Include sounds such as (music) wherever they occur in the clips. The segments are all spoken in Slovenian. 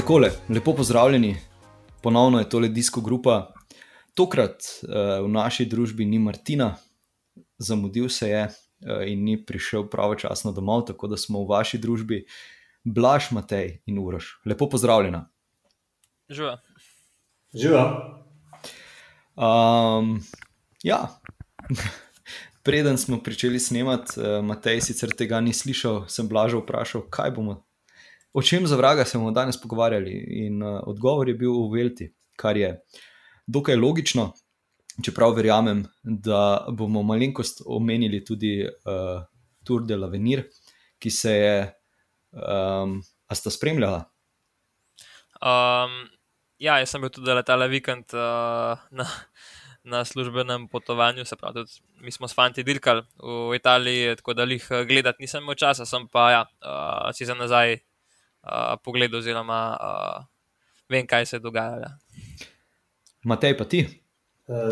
Takole, lepo pozdravljeni, ponovno je tole disko grupa. Tokrat uh, v naši družbi ni Martina, zamudil se je uh, in ni prišel pravočasno domov, tako da smo v vaši družbi Blaž, Matej in Uroš. Lepo pozdravljena. Živa. Živa. Um, ja. (laughs) Preden smo začeli snemati, uh, Matej sicer tega ni slišal, sem blažo vprašal, kaj bomo o čem za vraga se bomo danes pogovarjali. In uh, odgovor je bil v Velti, kar je dokaj logično, čeprav verjamem, da bomo malenkost omenili tudi uh, Tour de l'Avenir, ki se je, um, a sta spremljala. Um, ja, jaz sem bil tudi letale vikend uh, na, na službenem potovanju, se pravi, tudi mi smo s fanti dirkali v Italiji, tako da jih gledati nisem imel časa, sem pa ja, uh, si za nazaj uh, pogled, oziroma uh, vem, kaj se je dogajalo. Matej, pa ti?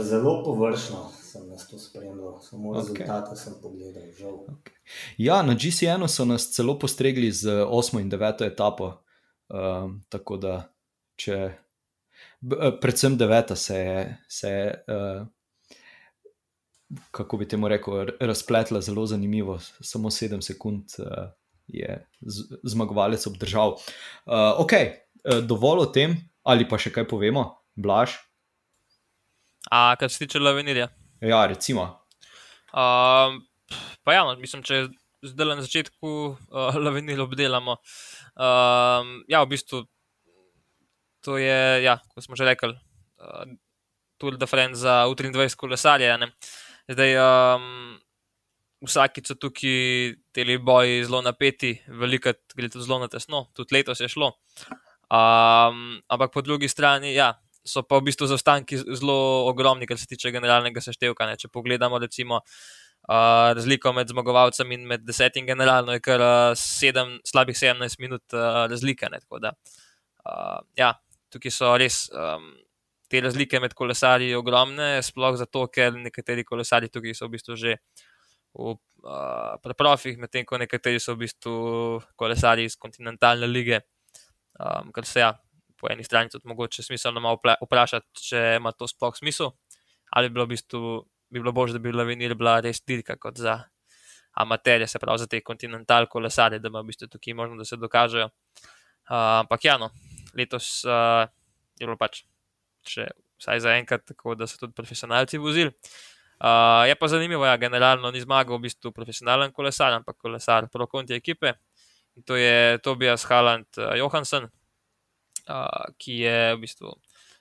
Zelo površno sem nas to spremljal, samo okay. rezultate sem pogledal, žal. Okay. Ja, na GCN-u so nas celo postregli z 8 in 9 etapo. Um, tako da, če, predvsem 9 se je, se je uh, kako bi temu rekel, razpletla zelo zanimivo, samo 7 sekund. Uh, je zmagovalec obdržal. Uh, ok, uh, dovolj o tem, ali pa še kaj povemo, blaž. A kar se tiče Lavenirja? Ja, recimo. Uh, pa ja, no, mislim, če zdaj na začetku uh, Lavenir obdelamo. Uh, ja, v bistvu to je, ja, kot smo že rekli, uh, Tour de France za U23 kolesarje. Zdaj, um, vsakič so tukaj ti boji zelo napeti, veliko gre tudi zelo na tesno, tudi letos je šlo. Um, ampak po drugi strani, ja, so pa v bistvu zaostanki zelo ogromni, kar se tiče generalnega seštevka. Ne. Če pogledamo, recimo, uh, razliko med zmagovalcem in med desetim generalno, je kar uh, sedem, slabih 17 minut uh, razlike. Ne, da, uh, ja, tukaj so res. Um, Te razlike med kolesarji so ogromne, sploh zato, ker nekateri kolesarji tukaj so v bistvu že uh, v uh, preprofih, medtem ko nekateri so v bistvu kolesari iz kontinentalne lige. Um, kar se ja, po eni strani tudi mogoče smiselno malo vprašati, če ima to sploh smisel, ali bi bilo, v bistvu, bi bilo bolje, da bi Lavinir bila res dirka kot za amaterje, se pravi za te kontinentalne kolesare, da ima v bistvu tukaj možnost, da se dokažejo. Uh, ampak ja, no, letos uh, je bilo pač, če vsaj za enkrat, tako da so tudi profesionalci vozili. Uh, je pa zanimivo, da ja, generalno ni zmagal v bistvu profesionalen kolesar, ampak kolesar pro-konti ekipe. In to je Tobias Haland uh, Johansen, uh, ki je v bistvu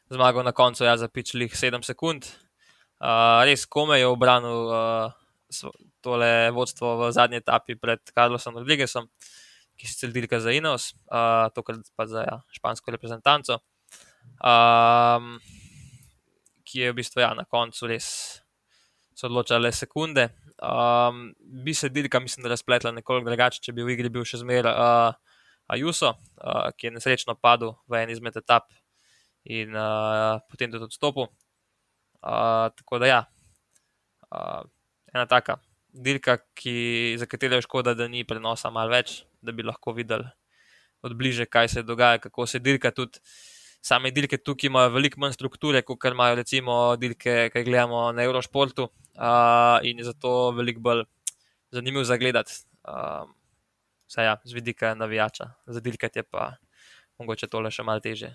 zmagal na koncu ja, za pičlih 7 sekund. Uh, res kome je obranil uh, tole vodstvo v zadnji etapi pred Carlosom Rodriguezom, ki se cel dirka za Inos, uh, tokrat pa za ja, špansko reprezentanco. Um, ki je v bistvu ja, na koncu res so odločale sekunde. Um, bi se dirka, mislim, da razpletla nekoliko drugače, če bi v igri bil še zmeraj uh, Ajuso, uh, ki je nesrečno padel v en izmed etap in uh, potem tudi odstopil. Uh, tako da ja, uh, ena taka dirka, ki, za katero je škoda, da ni prenosa malo več, da bi lahko videli od bliže, kaj se dogaja, kako se dirka tudi same dirke tukaj imajo veliko manj strukture, kot imajo recimo dirke, ki jih gledamo na Eurošportu uh, in je zato veliko bolj zanimiv za gledati. Um, Vse ja, z vidika navijača, za dirkati je pa mogoče tole še malo teže.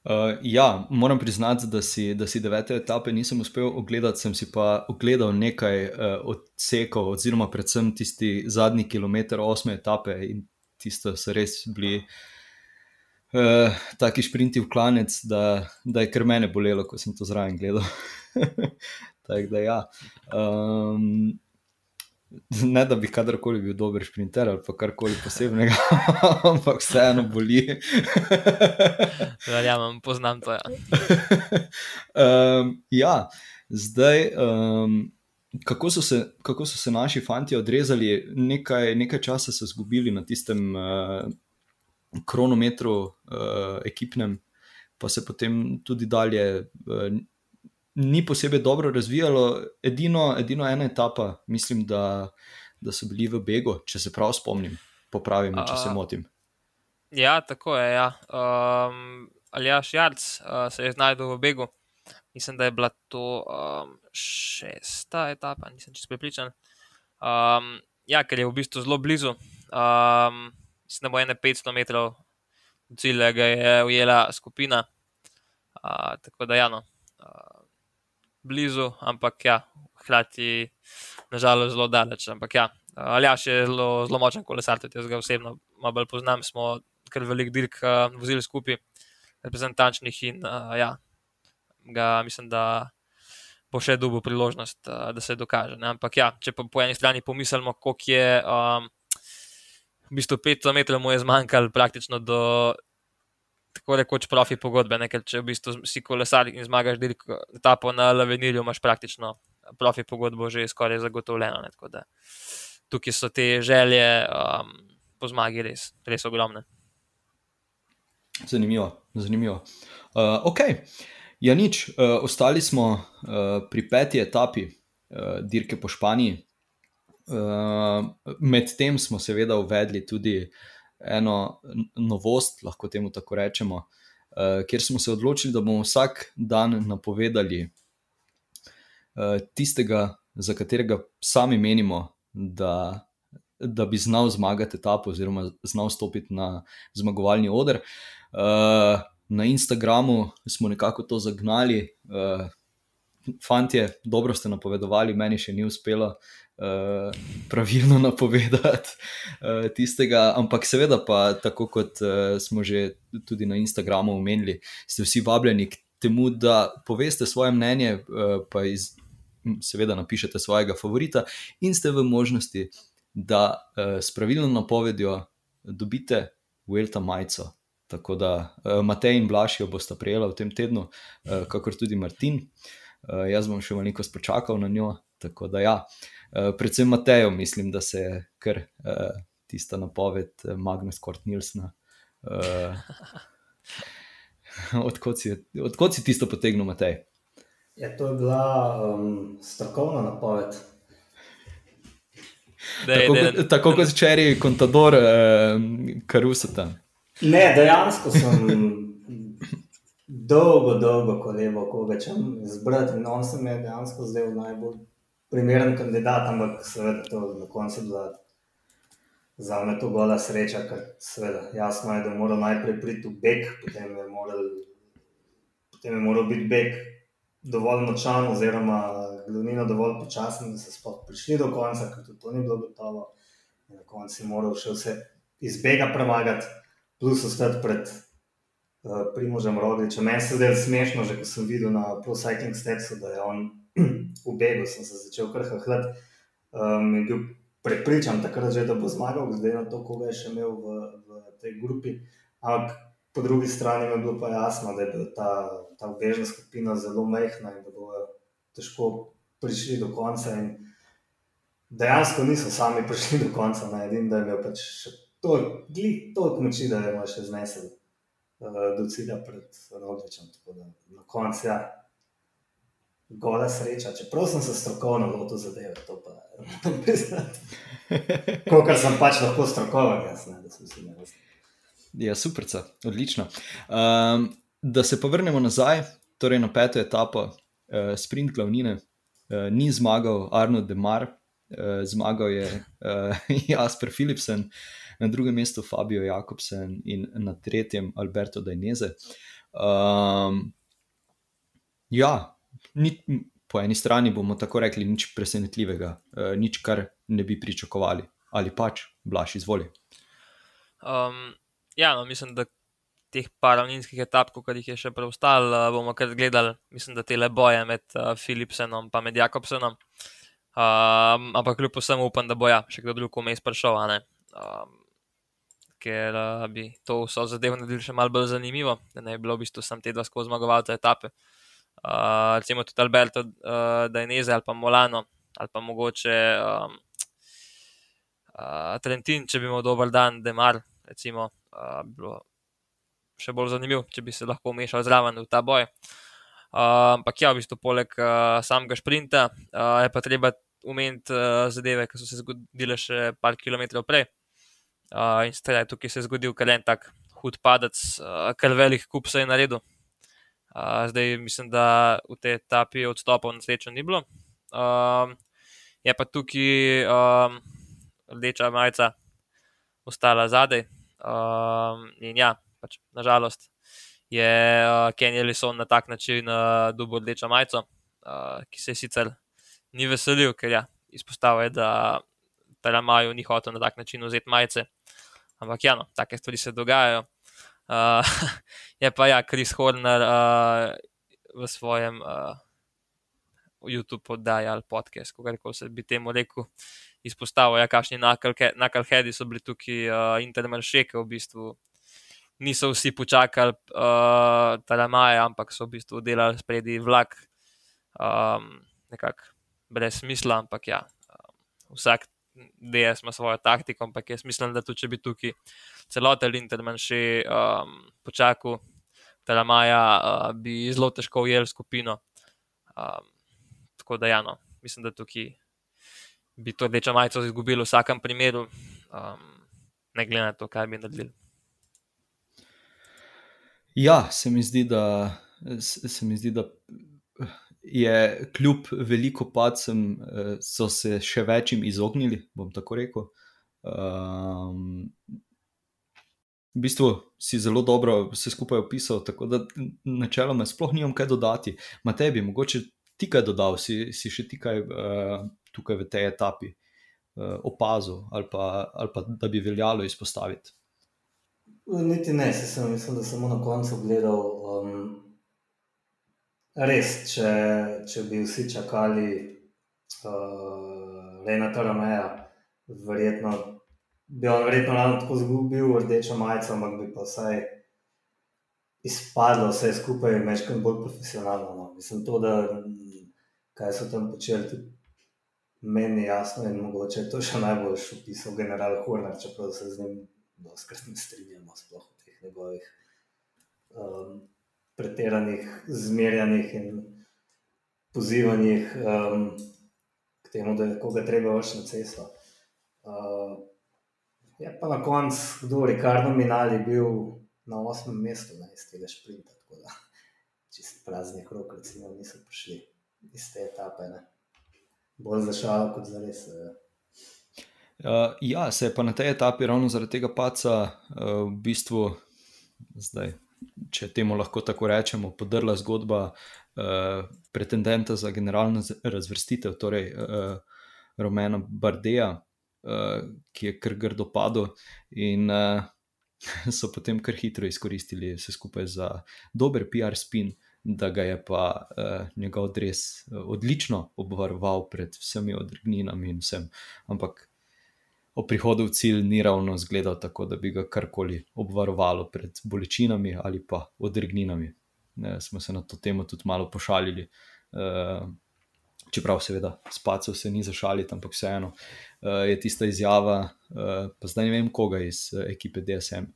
Uh, ja, moram priznati, da si, da si devete etape nisem uspel ogledati, sem si pa ogledal nekaj uh, odsekov, oziroma predvsem tisti zadnji kilometr osme etape in tisto so res bili uh, taki šprinti v klanec, da, da je kar mene bolelo, ko sem to zraven gledal. (laughs) Tako da ja. Um, Ne, da bi kadarkoli bil dober sprinter ali pa karkoli posebnega, (laughs) ampak vseeno boli. Verjamem, ja, poznam to. Ja, um, ja zdaj, um, kako, so se, kako so se naši fanti odrezali, nekaj, nekaj časa so izgubili na tistem uh, kronometru, uh, ekipnem, pa se potem tudi dalje uh, ni posebej dobro razvijalo. Edino, edino ena etapa, mislim, da, da so bili v Begu, če se prav spomnim, popravim, če se motim. Ja, tako je. Ja. Um, Aljaš Jarc uh, se je znašel v begu. Mislim, da je bila to um, šesta etapa, nisem čisto prepričan. Um, ja, ker je v bistvu zelo blizu. Um, mislim, da bo ene 500 metrov do cilja, ga je ujela skupina. Uh, tako da, ja, no, uh, blizu, ampak ja, hkrati, nažalost, zelo daleč. Ampak ja, Aljaš je zelo, zelo močen kolesar, tudi jaz ga osebno malo bolj poznam. Smo kar velik dirk uh, vozili skupaj reprezentančnih in uh, ja, ga mislim, da bo še dobil priložnost, uh, da se dokaže. Ne? Ampak ja, če pa po eni strani pomislimo, koliko je um, v bistvu 500 metrov mu je zmanjkalo praktično do. Tako rekoč profi pogodbe, ne? ker če v bistvu si kolesar in zmagaš dirko, etapo na Lavenilju, imaš praktično profi pogodbo že skoraj zagotovljeno. Tukaj so te želje um, po zmagi res, res ogromne. Zanimivo. zanimivo. Uh, ok, ja, nič. Uh, ostali smo uh, pri peti etapi uh, dirke po Španiji. Uh, Medtem smo seveda uvedli tudi eno novost, lahko temu tako rečemo, uh, kjer smo se odločili, da bomo vsak dan napovedali uh, tistega, za katerega sami menimo, da, da bi znal zmagati etapo, oziroma znal stopiti na zmagovalni oder. Uh, na Instagramu smo nekako to zagnali. Uh, fantje, dobro ste napovedovali, meni še ni uspelo uh, pravilno (laughs) napovedati uh, tistega, ampak seveda pa tako kot uh, smo že tudi na Instagramu omenili, ste vsi vabljeni k temu, da poveste svoje mnenje, uh, pa iz, seveda napišete svojega favorita in ste v možnosti, da uh, s pravilno napovedjo dobite Vuelta majico. Tako da uh, Matej in Blašijo bosta prijela v tem tednu, uh, kakor tudi Martin. Uh, jaz bom še malo počakal na njo. Tako da, ja, uh, predvsem Matejo, mislim, da se je kar uh, tista napoved Magnus Kort Nilsna. Uh, (laughs) odkot, si, odkot si tisto potegnil, Matej? Ja, to je bila um, strokovna napoved. Dej, tako, dej, tako kot včeraj, kontador, eh, karusata. Ne, dejansko sem dolgo, dolgo kolebo, ko večem zbrati. In on se mi je dejansko zdel najbolj primeren kandidat, ampak seveda to na koncu bila za me to gola sreča, ker seveda jasno je, da mora najprej priti v beg, potem je moral, potem je moral biti beg dovolj močan oziroma glavnina dovolj počasen, da se sploh prišli do konca, ker tudi to ni bilo gotovo. In na koncu je moral še vse iz bega premagati plus ostati pred Primožem Rogličem. Meni se zdaj smešno, že ko sem videl na Pro Cycling Stepsu, da je on (clears throat) v begu, sem se začel krhati. Um, je bil prepričan takrat že, da bo zmagal, glede na to, koga je še imel v, v tej grupi. Ampak po drugi strani mi je bilo pa jasno, da je ta, ta obvežna skupina zelo mehna in da bo težko prišli do konca. In dejansko niso sami prišli do konca, na edin, da je bil pač še to, toliko moči, da je še znesel do cilja pred Rogličem. Na koncu, ja, gola sreča. Čeprav sem se strokovno lotil zadeve, to pa ne priznati. (laughs) Kolikor sem pač lahko strokoven, jaz ne, da sem si ne razumel. Ja, super, odlično. Um, da se povrnemo nazaj, torej na peto etapo, uh, sprint glavnine, uh, ni zmagal Arno Demar, uh, zmagal je uh, (laughs) Jasper Philipsen. Na drugem mestu Fabio Jakobsen in na tretjem Alberto Dainese. Um, ja, ni, po eni strani bomo tako rekli, nič presenetljivega, uh, nič, kar ne bi pričakovali, ali pač, blaš, izvoli. Um, ja, no, mislim, da teh paravninskih etap, kot jih je še preostalo, bomo kar gledali, mislim, da te le boje med uh, Philipsenom in Jakobsenom. Um, ampak kljub vsemu upam, da bo ja, še kdo drug vmes prišel. Um, ker uh, bi to vso zadevo naredili še malo bolj zanimivo, da ne bi bilo v bistvu samo te dva skozi zmagovalce etape. Uh, recimo tudi Alberto, uh, Dainese ali pa Molano, ali pa mogoče um, uh, Trentin, če bi imel dober dan, Demar, recimo, uh, bi bilo še bolj zanimivo, če bi se lahko umešal zraven v ta boj. Uh, ampak ja, v bistvu poleg uh, samega sprinta uh, je pa treba umeniti uh, zadeve, ki so se zgodile še par kilometrov prej. Uh, in strelaj, tukaj se je zgodil kar en tak hud padec, uh, kar velik kup se je naredil. Uh, zdaj mislim, da v tej etapi odstopov na srečo ni bilo. Um, je pa tukaj um, rdeča majica ostala zadaj. Um, in ja, pač, nažalost je uh, Kenny Ellison na tak način uh, dobil rdečo majico, uh, ki se je sicer ni veselil, ker ja, izpostavlja, da Talamaju ni hotel na tak način vzeti majice. Ampak ja, no, take stvari se dogajajo. Uh, (laughs) je pa ja, Kris Horner uh, v svojem uh, YouTube oddaji ali podcast, kako se bi temu rekel, izpostavil, ja, kakšni nakalhedi so bili tukaj, uh, intermaršeke v bistvu. Niso vsi počakali uh, Talamaja, ampak so v bistvu delali spredi vlak, um, nekako brez smisla, ampak ja, um, vsak DS ima svojo taktiko, ampak jaz mislim, da tudi če bi tukaj celoten Interman še um, počakal, da Maja uh, bi zelo težko ujel skupino. Um, tako da, ja, no, mislim, da tukaj bi to rdečo majico izgubili v vsakem primeru, um, ne glede na to, kaj bi naredili. Ja, se mi zdi, da. Se mi zdi, da je kljub veliko pacem, eh, so se še večjim izognili, bom tako rekel. Um, v bistvu si zelo dobro vse skupaj opisal, tako da načeloma sploh nimam kaj dodati. Matej, bi mogoče ti kaj dodal, si, si še ti kaj uh, tukaj v tej etapi uh, opazil ali pa, ali pa da bi veljalo izpostaviti. Niti ne, sem, mislim, da sem samo na koncu gledal. Um, Res, če, če bi vsi čakali uh, le na ta rameja, verjetno bi on verjetno ravno tako zgubil rdečo majico, ampak bi pa vsaj izpadlo vse skupaj in večkrat bolj profesionalno. No. Mislim, to, da kaj so tam počeli, tudi meni je jasno in mogoče je to še najbolj opisal general Horner, čeprav se z njim doskrat ne strinjamo, sploh v teh njegovih. Um, pretiranih, zmerjanih in pozivanih um, k temu, da je koga treba vršiti na cesto. Uh, je pa na koncu, kdo je Ricardo Minali bil na osmem mestu na iz tega šprinta, tako da čist praznih rok, recimo, niso prišli iz te etape. Ne. Bolj za šalo kot za res. Uh, ja, se je pa na tej etapi ravno zaradi tega paca uh, v bistvu zdaj če temu lahko tako rečemo, podrla zgodba uh, pretendenta za generalno razvrstitev, torej uh, Romena Bardeja, uh, ki je kar grdo padel in uh, (laughs) so potem kar hitro izkoristili vse skupaj za dober PR spin. Da ga je pa uh, njegov dres uh, odlično obvaroval pred vsemi odrgninami in vsem. Ampak o prihodu v cilj ni ravno izgledal tako, da bi ga karkoli obvarovalo pred bolečinami ali pa odrgninami. Ne, smo se na to temo tudi malo pošalili. Uh, čeprav, seveda, spacov se ni zašaliti, ampak vseeno uh, je tista izjava, uh, pa zdaj ne vem koga iz uh, ekipe DSM.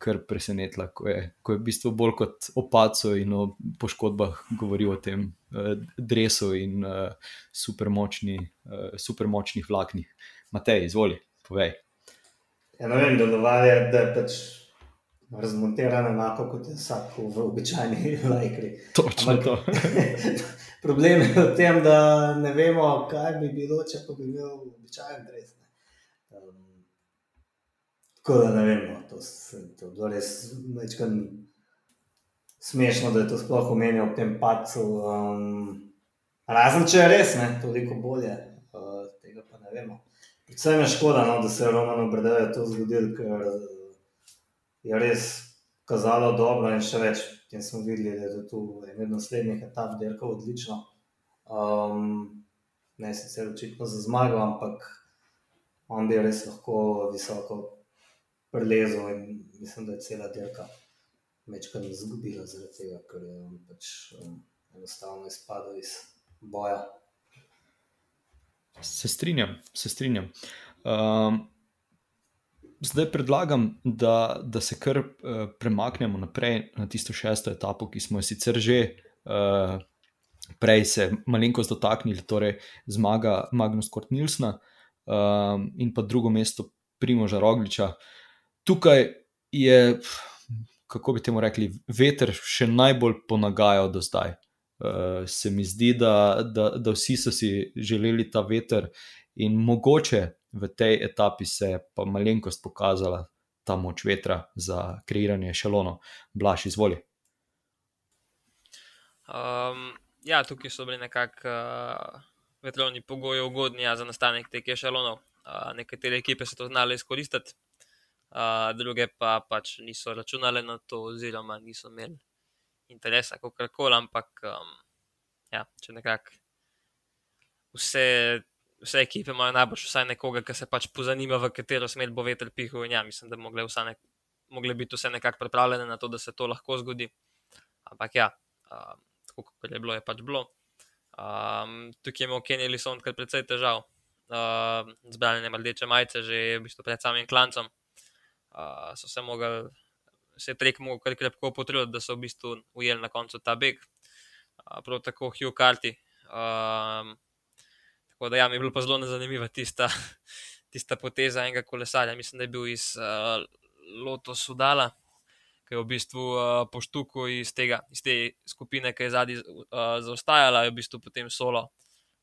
Kar presenetila, ko je, ko je v bistvu bolj kot o pacu in o poškodbah govoril o tem uh, dresu in uh, supermočni, uh, supermočnih vlaknih. Matej, izvoli povej. Ja, ne vem, delovalo je, da je pač razmontirano enako kot je vsak v običajni (laughs) lajkri. Točno Ampak, to. (laughs) problem je v tem, da ne vemo, kaj bi bilo, če bi imel običajen dres. Um, tako da ne vemo, to, to je res nekaj smešno, da je to sploh omenil v tem pacu. Um, razen če je res, ne, toliko bolje, uh, tega pa ne vemo. Predvsem je škoda, no, da se je Romano Brdejo to zgodilo, ker je res kazalo dobro in še več. In smo videli, da je to ena od naslednjih etap, da je bilo odlično. Um, ne sicer očitno za zmago, ampak on bi res lahko visoko prelezel in mislim, da je cela dirka večkrat izgubila zaradi tega, ker je on pač um, enostavno izpadel iz boja. Se strinjam, se strinjam. Um, zdaj predlagam, da, da se kar uh, premaknemo naprej na tisto šesto etapo, ki smo jo sicer že uh, prej se malenkost dotaknili, torej zmaga Magnus Kort Nilsna um, in pa drugo mesto Primoža Rogliča. Tukaj je kako bi temu rekli, veter še najbolj ponagajal do zdaj. Uh, se mi zdi, da, da, da vsi so si želeli ta veter, in mogoče v tej etapi se je pa malenkost pokazala ta moč vetra za kreiranje šalonov. Blaž, izvoli. Um, ja, tukaj so bili nekako uh, vetrovni pogoji ugodni ja, za nastanek teh šalonov. Uh, nekatere ekipe so to znali izkoristiti, uh, druge pa pač niso računale na to, oziroma niso imeli interesa, kako koli, ampak um, ja, če nekako vse vse ekipe imajo najbolj vsaj nekoga, ki se pač pozanima, v katero smer bo veter pihal. Ja, mislim, da bi ne, mogli biti vse nekako pripravljene na to, da se to lahko zgodi. Ampak ja, um, tako kot je bilo, je pač bilo. Um, tukaj imamo Kenny Lison, kar precej težav. Uh, Zbranje rdeče majice, že v bistvu pred samim klancem. Uh, so se mogli, se je trek mogel kar krepko potruditi, da so v bistvu ujeli na koncu ta beg. Uh, prav tako Hugh Carty. Um, Tako da ja, mi je bilo pa zelo zanimiva tista, (laughs) tista poteza enega kolesarja. Mislim, da je bil iz uh, Loto Sudala, ki je v bistvu uh, poštuko iz, iz te skupine, ki je zadnji uh, zaostajala, je v bistvu potem solo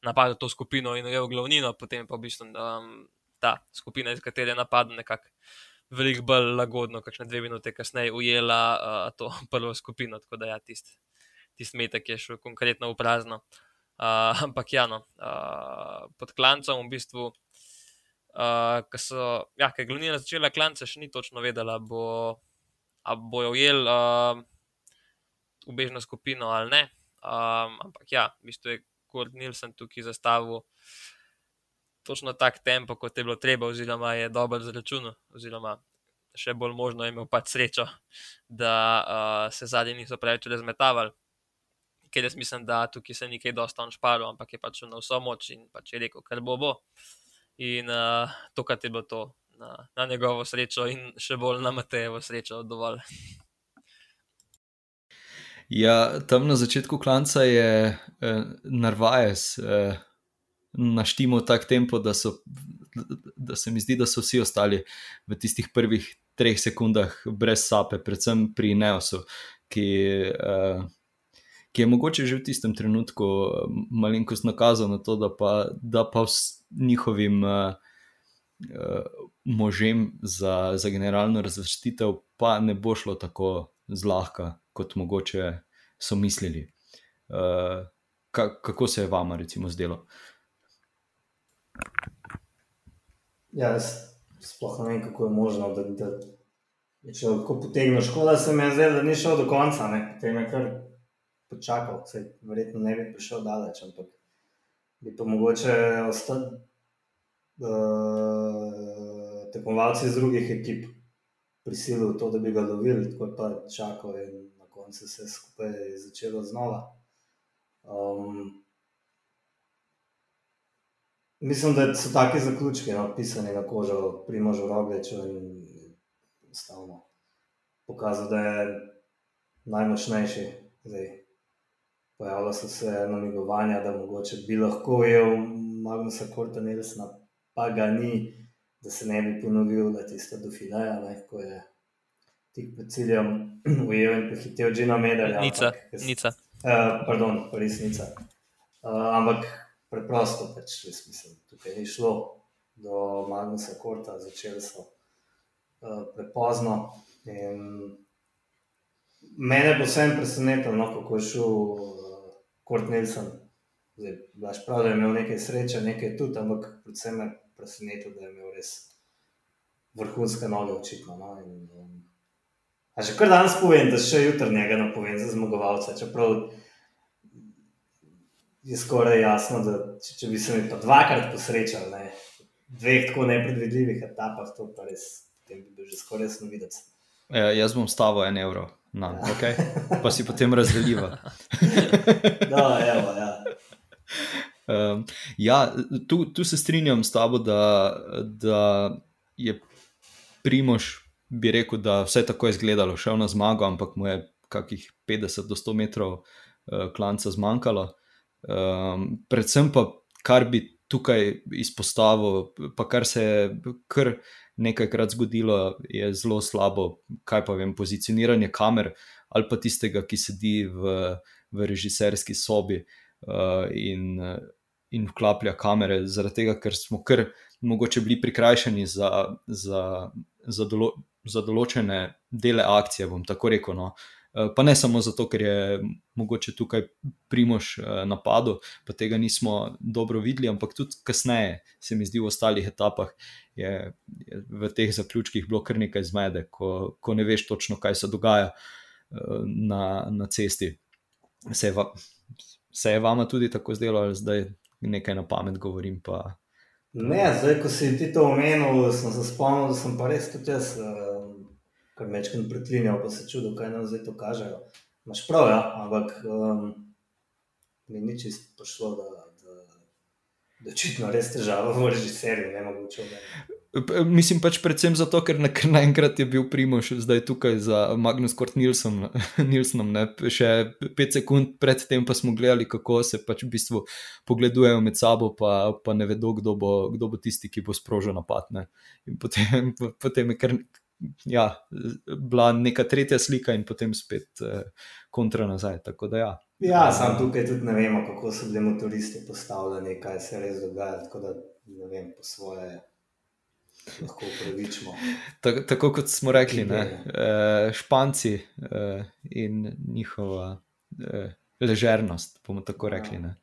napadel to skupino in ujel glavnino, potem pa v bistvu um, ta skupina, iz katere je napadel nekako. Veliko bolj lagodno, kakšne dve minute kasneje, ujela uh, to (laughs) prvo skupino, tako da je ja, tisti tist metek je šel konkretno v prazno. Uh, Uh, ampak ja, no, uh, pod klancem v bistvu, uh, ki so, ja, ki je glavnina začela klance, še ni točno vedela, bo, bojo ujeli uh, ubežno skupino ali ne. Um, ampak ja, v bistvu je Kurt Nilsen tukaj zastavil točno tak tempo, kot je bilo treba, oziroma je dobro zračunal, oziroma še bolj možno je imel pač srečo, da uh, se zadnji niso preveč razmetavali ker jaz mislim, da tukaj se ni kaj dosta on šparil, ampak je pač na vso moč in pač je rekel, kar bo bo. In uh, to, kar je bilo to na, na njegovo srečo, in še bolj na Matejevo srečo, dovolj. Ja, tam na začetku klanca je eh, Narvajes eh, naštimo tak tempo, da, so, da se mi zdi, da so vsi ostali v tistih prvih treh sekundah brez sape, predvsem pri Neosu, ki eh, ki je mogoče že v tistem trenutku eh, malenkost nakazal na to, da pa, da pa s njihovim uh, možem za, za generalno razvrstitev pa ne bo šlo tako zlahka, kot mogoče so mislili. Uh, ka, kako se je vama, recimo, zdelo? Ja, sploh ne vem, kako je možno, da, da je šel tako potegnil. Škoda se mi je zdelo, da ni šel do konca, ne? potem je kar počakal, se verjetno ne bi prišel daleč, ampak bi to mogoče ostali uh, tekmovalci iz drugih ekip prisilili v to, da bi ga lovili, tako pa čakal in na koncu se je skupaj začelo znova. Um, mislim, da so taki zaključki no, pisani na kožo pri možu Rogeču in stavno pokazal, da je najmočnejši. Zdaj, pojavila so se namigovanja, da mogoče bi lahko ujel Magnusa Korta Nelsona, pa ga ni, da se ne bi ponovil, da tiste do Filaja, ne, ko je tik pred ciljem (clears throat) ujel in prehitev Džina Medalja. Nica, nica. Uh, pardon, resnica. Uh, ampak preprosto, pač, mislim, tukaj ni šlo do Magnusa Korta, začeli so uh, prepozno. In mene bo vsem presenetilo, no, kako je šel Kurt Nilsen. Blaž prav, da je imel nekaj sreče, nekaj tudi, ampak predvsem me preseneča, da je imel res vrhunske noge, očitno. No? In, um, a že kar danes povem, da še jutri njega napovem za zmagovalca. Čeprav je skoraj jasno, da če, če bi se mi pa dvakrat posrečal, ne, dveh tako nepredvidljivih etapah, to pa res, potem bi bil že skoraj jasno videti. Ja, jaz bom stavil en evro. No, ja. okay. Pa si potem razdeliva. no, (laughs) evo, ja. Um, ja, tu, tu se strinjam s tabo, da, da je Primož, bi rekel, da vse tako je izgledalo, šel na zmago, ampak mu je kakih 50 do 100 metrov uh, klanca zmanjkalo. Um, predvsem pa, kar bi tukaj izpostavil, pa kar se je kar nekajkrat zgodilo, je zelo slabo, kaj pa vem, pozicioniranje kamer ali pa tistega, ki sedi v, v režiserski sobi uh, in, in vklaplja kamere, zaradi tega, ker smo kar mogoče bili prikrajšani za, za, za, dolo, za določene dele akcije, bom tako rekel. No. Eh, pa ne samo zato, ker je mogoče tukaj primož eh, napadlo, pa tega nismo dobro videli, ampak tudi kasneje, se mi zdi, v ostalih etapah je, je v teh zaključkih bilo kar nekaj zmede, ko, ko ne veš točno, kaj se dogaja eh, na, na cesti. Se je, va, se je vama tudi tako zdelo, ali zdaj nekaj na pamet govorim? Pa, Ne, zdaj, ko si ti to omenil, sem se spomnil, da sem pa res tudi jaz, kar mečkam pretlinjal, pa se čudo, kaj nam zdaj to kažejo. Máš prav, ja, ampak um, mi ni čisto prišlo, da, da, da očitno res težava v režiserju, ne mogoče. Mislim pač predvsem zato, ker naenkrat je bil Primoš zdaj tukaj za Magnus Kort Nilsson, (laughs) Nilssonom, ne? še pet sekund predtem pa smo gledali, kako se pač v bistvu pogledujejo med sabo, pa, pa ne vedo, kdo bo, kdo bo tisti, ki bo sprožil napad. Ne? In potem, potem je kar, ja, bila neka tretja slika in potem spet eh, kontra nazaj. Ja. ja, sam tukaj tudi ne vemo, kako so bili motoristi postavljeni, kaj se res dogaja, tako da ne vem po svoje lahko upravičimo. Tako, tako kot smo rekli, ne, uh, Španci uh, in njihova uh, ležernost, bomo tako rekli. Ne.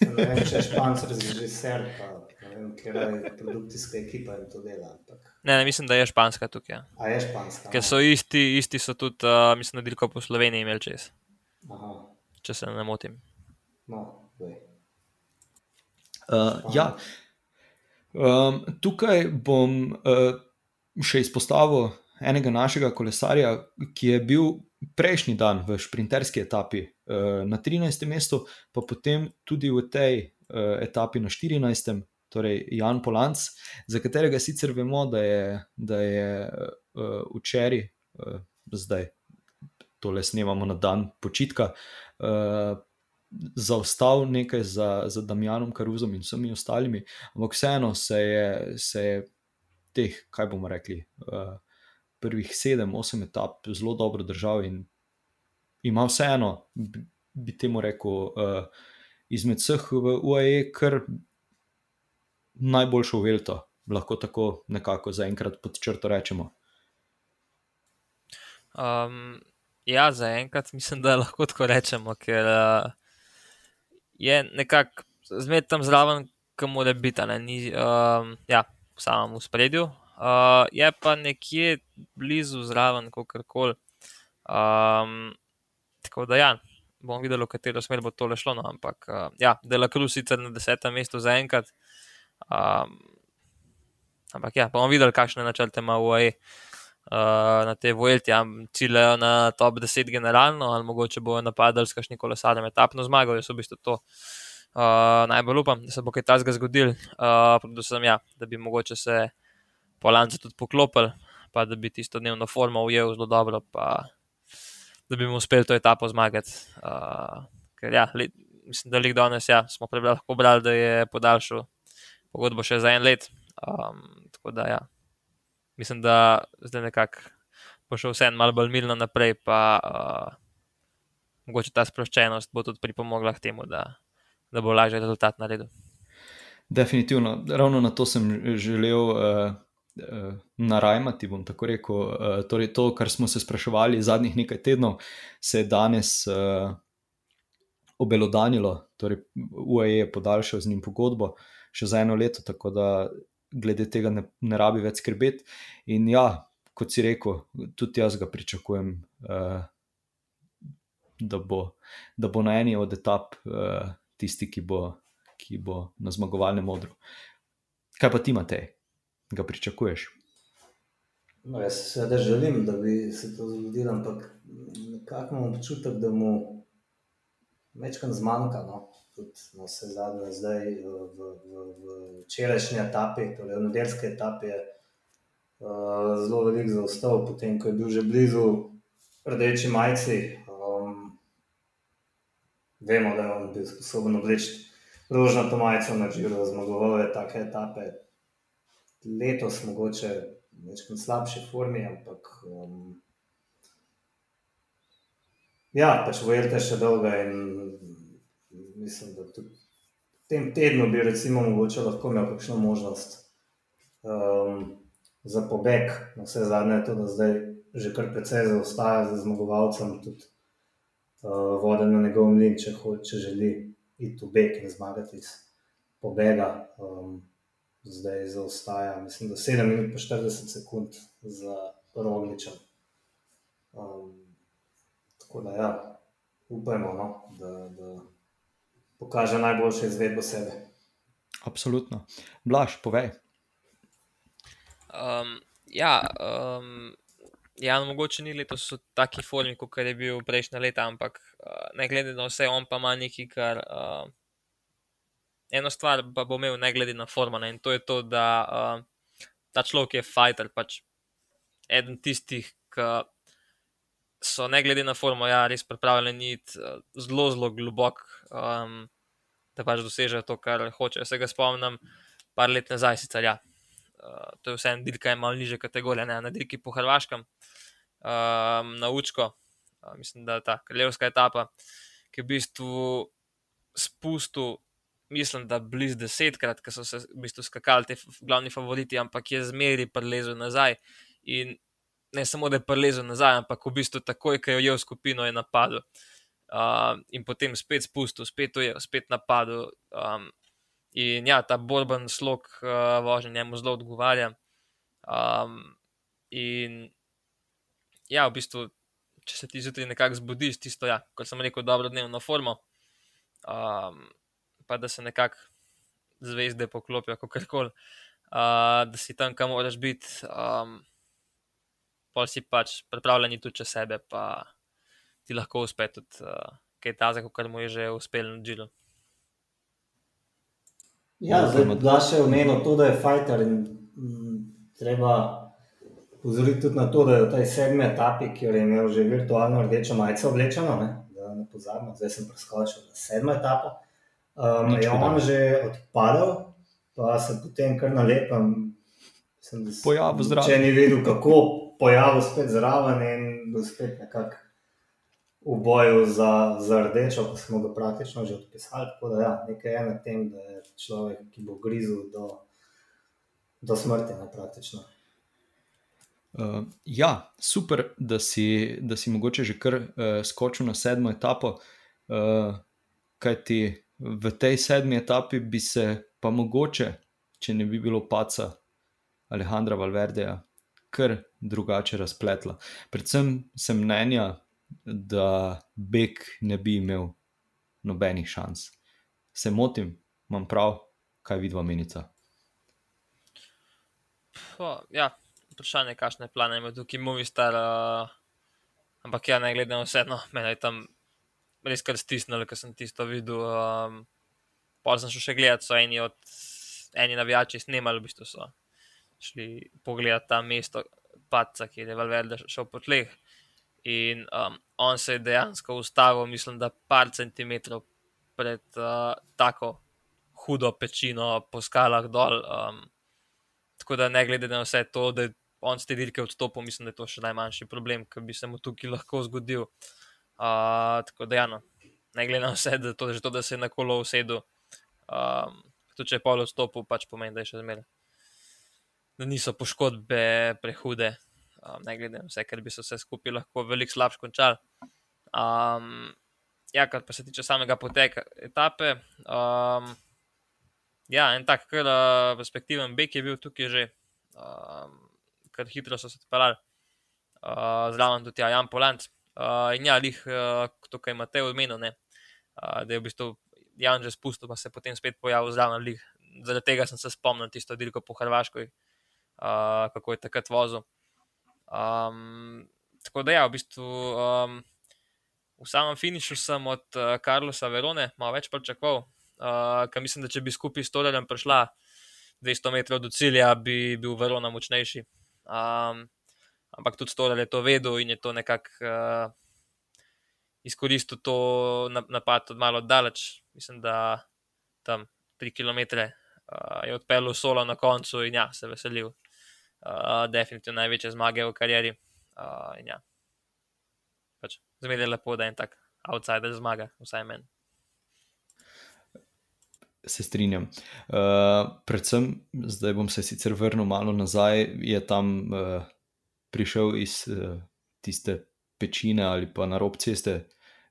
Ne vem, če je Španc režiser, pa vem, kje je produkcijska ekipa in to dela. Ne, ne, mislim, da je Španska tukaj. Ja. A je Španska? Ker so isti, isti so tudi, uh, mislim, da delko po Sloveniji imeli čez. Aha. Če se ne motim. No, uh, ja. Um, tukaj bom uh, še izpostavil enega našega kolesarja, ki je bil prejšnji dan v sprinterski etapi uh, na 13. mestu, pa potem tudi v tej uh, etapi na 14. Torej, Jan Polanc, za katerega sicer vemo, da je, da je uh, včeraj, uh, zdaj tole snemamo na dan počitka, uh, zaostal nekaj za, za Damjanom Karuzom in vsemi ostalimi, ampak vseeno se je, se je teh, kaj bomo rekli, uh, prvih sedem, osem etap zelo dobro držal in ima vseeno, bi temu rekel, uh, izmed vseh v UAE, kar najboljšo uvelto, lahko tako nekako zaenkrat pod črto rečemo. Um, ja, zaenkrat mislim, da lahko tako rečemo, ker uh, je nekako zmed tam zraven, ki mora biti, ne ni um, ja, v samem spredju. Uh, je pa nekje blizu zraven, kako koli. Um, tako da, ja, bom videl, v katero smer bo to šlo. No, ampak, uh, ja, Dela Cruz sicer na desetem mestu zaenkrat. Um, ampak, ja, bomo videli, kakšne načrte ima UAE uh, na te vojti. Ja, ciljajo na top 10 generalno, ali mogoče bojo napadali s kakšnim kolesarjem etapno zmago. Jaz v bistvu to uh, najbolj upam, da se bo kaj takega zgodil. Uh, predvsem, ja, da bi mogoče se polanci tudi poklopili, pa da bi tisto dnevno formo ujel zelo dobro, pa da bi mu uspel to etapo zmagati. Uh, ker ja, li, mislim, da lik danes ja, smo lahko brali, da je podaljšal pogodbo še za en let. Um, tako da ja mislim, da zdaj nekako bo šel vse en malo bolj milno naprej, pa uh, mogoče ta sproščenost bo tudi pripomogla k temu, da, da bo lažje rezultat naredil. Definitivno, ravno na to sem želel uh, uh, narajmati. Bom tako rekel. Uh, torej, to, kar smo se spraševali zadnjih nekaj tednov, se je danes uh, obelodanilo. Torej, UAE je podaljšal z njim pogodbo še za eno leto, tako da glede tega ne, ne rabi več skrbeti. In ja, kot si rekel, tudi jaz ga pričakujem, uh, da, bo, da bo na eni od etap uh, tisti, ki bo, ki bo na zmagovalnem modru. Kaj pa ti, Matej, ga pričakuješ? No, jaz seveda želim, da bi se to zgodilo, ampak nekako imam občutek, da mu večkrat zmanjka. No? tudi na vse zadnje, zdaj v, v, v, v včerajšnji etapi, torej v nedeljski etapi, je uh, zelo velik zaostal, potem ko je bil že blizu rdeči majci. Um, vemo, da je on bil sposoben obleči rožnato majico na živo, zmagoval je take etape. Letos mogoče v slabši formi, ampak um, ja, pač vojete še dolgo in mislim, da tudi v tem tednu bi recimo mogoče lahko imel kakšno možnost um, za pobeg. Na vse zadnje je to, da zdaj že kar precej zaostaja za zmagovalcem, tudi uh, vode na njegov mlin, če, če želi iti v beg in zmagati iz pobega. Um, zdaj zaostaja, mislim, da 7 minut in 40 sekund za Rogličem. Um, tako da, ja, upajmo, no, da, da pokaže najboljše izvedbo sebe. Absolutno. Blaž, povej. Um, ja, um, ja, no, mogoče ni letos v taki formi, kot je bil prejšnja leta, ampak uh, ne glede na vse, on pa ima nekaj, kar. Uh, eno stvar pa bo imel, ne glede na formo. Ne? In to je to, da uh, ta človek je fighter, pač eden tistih, ki so ne glede na formo, ja, res pripravljeni iti uh, zelo, zelo globok, um, da pač dosežejo to, kar hočejo. Se ga spomnim, par let nazaj, sicer ja. Uh, to je vse en dirka, je malo niže kategorije, ne na dirki po Hrvaškem, um, na Učko, uh, mislim, da je ta kraljevska etapa, ki je v bistvu spustil mislim, da blizu desetkrat, ker so se v bistvu skakali ti glavni favoriti, ampak je zmeri prelezel nazaj. In ne samo, da je prelezel nazaj, ampak v bistvu takoj, ko je ujel skupino, je napadel. Uh, in potem spet spustil, spet ujel, spet napadel. Um, in ja, ta borben slog uh, vožnje njemu zelo odgovarja. Um, in ja, v bistvu, če se ti zjutraj nekako zbudiš, tisto, ja, kot sem rekel, dobro dnevno formo. Um, pa da se nekako zvezde poklopijo, kako koli, uh, da si tam, kam moraš biti, um, pa si pač pripravljen tudi čez sebe, pa ti lahko uspe tudi uh, kaj tazega, kar mu je že uspelo na džilu. Ja, zdaj da še omenil to, da je fighter in m, mm, treba pozoriti tudi na to, da je v tej sedmi etapi, kjer je imel že virtualno rdečo majico oblečeno, ne, da ne pozabimo, zdaj sem preskočil na sedmo etapo. Um, je on že odpadel, pa se potem kar nalepam. Pojavil zraven. Če ni vedel, kako pojavil spet zraven in bil spet nekako v boju za, za rdečo, pa smo ga praktično že odpisali. Tako da ja, nekaj je na tem, da je človek, ki bo grizel do, do smrti, ne praktično. Uh, ja, super, da si, da si mogoče že kar uh, skočil na sedmo etapo, uh, kaj ti v tej sedmi etapi bi se pa mogoče, če ne bi bilo paca Alejandra Valverdeja, kar drugače razpletla. Predvsem sem mnenja, da Bek ne bi imel nobenih šans. Se motim, imam prav, kaj vidva menica. Ja, vprašanje, kakšne plane ima tukaj Movistar. Uh, ampak ja, ne glede na vse, no, meni je tam res kar stisnili, ker sem tisto videl. Um, pa sem šel še gledati, so eni od eni navijači snemali, v bistvu so šli pogledati ta mesto, paca, kjer je Valverde šel po tleh. In um, on se je dejansko ustavil, mislim, da par centimetrov pred uh, tako hudo pečino po skalah dol. Um, tako da ne glede na vse to, da je on z te dirke odstopil, mislim, da je to še najmanjši problem, ki bi se mu tukaj lahko zgodil. Uh, tako da, ja, no, ne glede na vse, da, to, to, da se je na kolo usedel, um, tudi če je pol odstopil, pač pomeni, da je še zmeraj. Da niso poškodbe prehude, um, ne glede na vse, ker bi se vse skupaj lahko veliko slabše končali. Um, ja, kar pa se tiče samega poteka etape. Um, ja, en tak, kar uh, perspektiven bek je bil tukaj že, um, kar hitro so se odpeljali, uh, zraven tudi ja, Jan Polanc. Uh, in ja, lih, uh, tukaj imate omenjeno, uh, da je v bistvu Jan že spustil, pa se je potem spet pojavil zraven. Zaradi tega sem se spomnil tisto dirko po Hrvaškoj, uh, kako je takrat vozil. Um, tako da ja, v bistvu um, v samem finišu sem od uh, Karlosa Verone malo več pričakoval, uh, ker mislim, da če bi skupaj s Torelem prišla 200 metrov do cilja, bi bil Verona močnejši. Um, ampak tudi Storer je to vedel in je to nekako uh, izkoristil to napad od malo daleč. Mislim, da tam 3 km uh, je odpeljal solo na koncu in ja, se veselil. Uh, definitivno največje zmage v karieri. Uh, ja. pač, Zmeraj je lepo, da en tak outsider zmaga, vsaj meni. Se strinjam. Uh, predvsem, zdaj bom se sicer vrnil malo nazaj, je tam uh, prišel iz uh, tiste pečine ali pa na rob ceste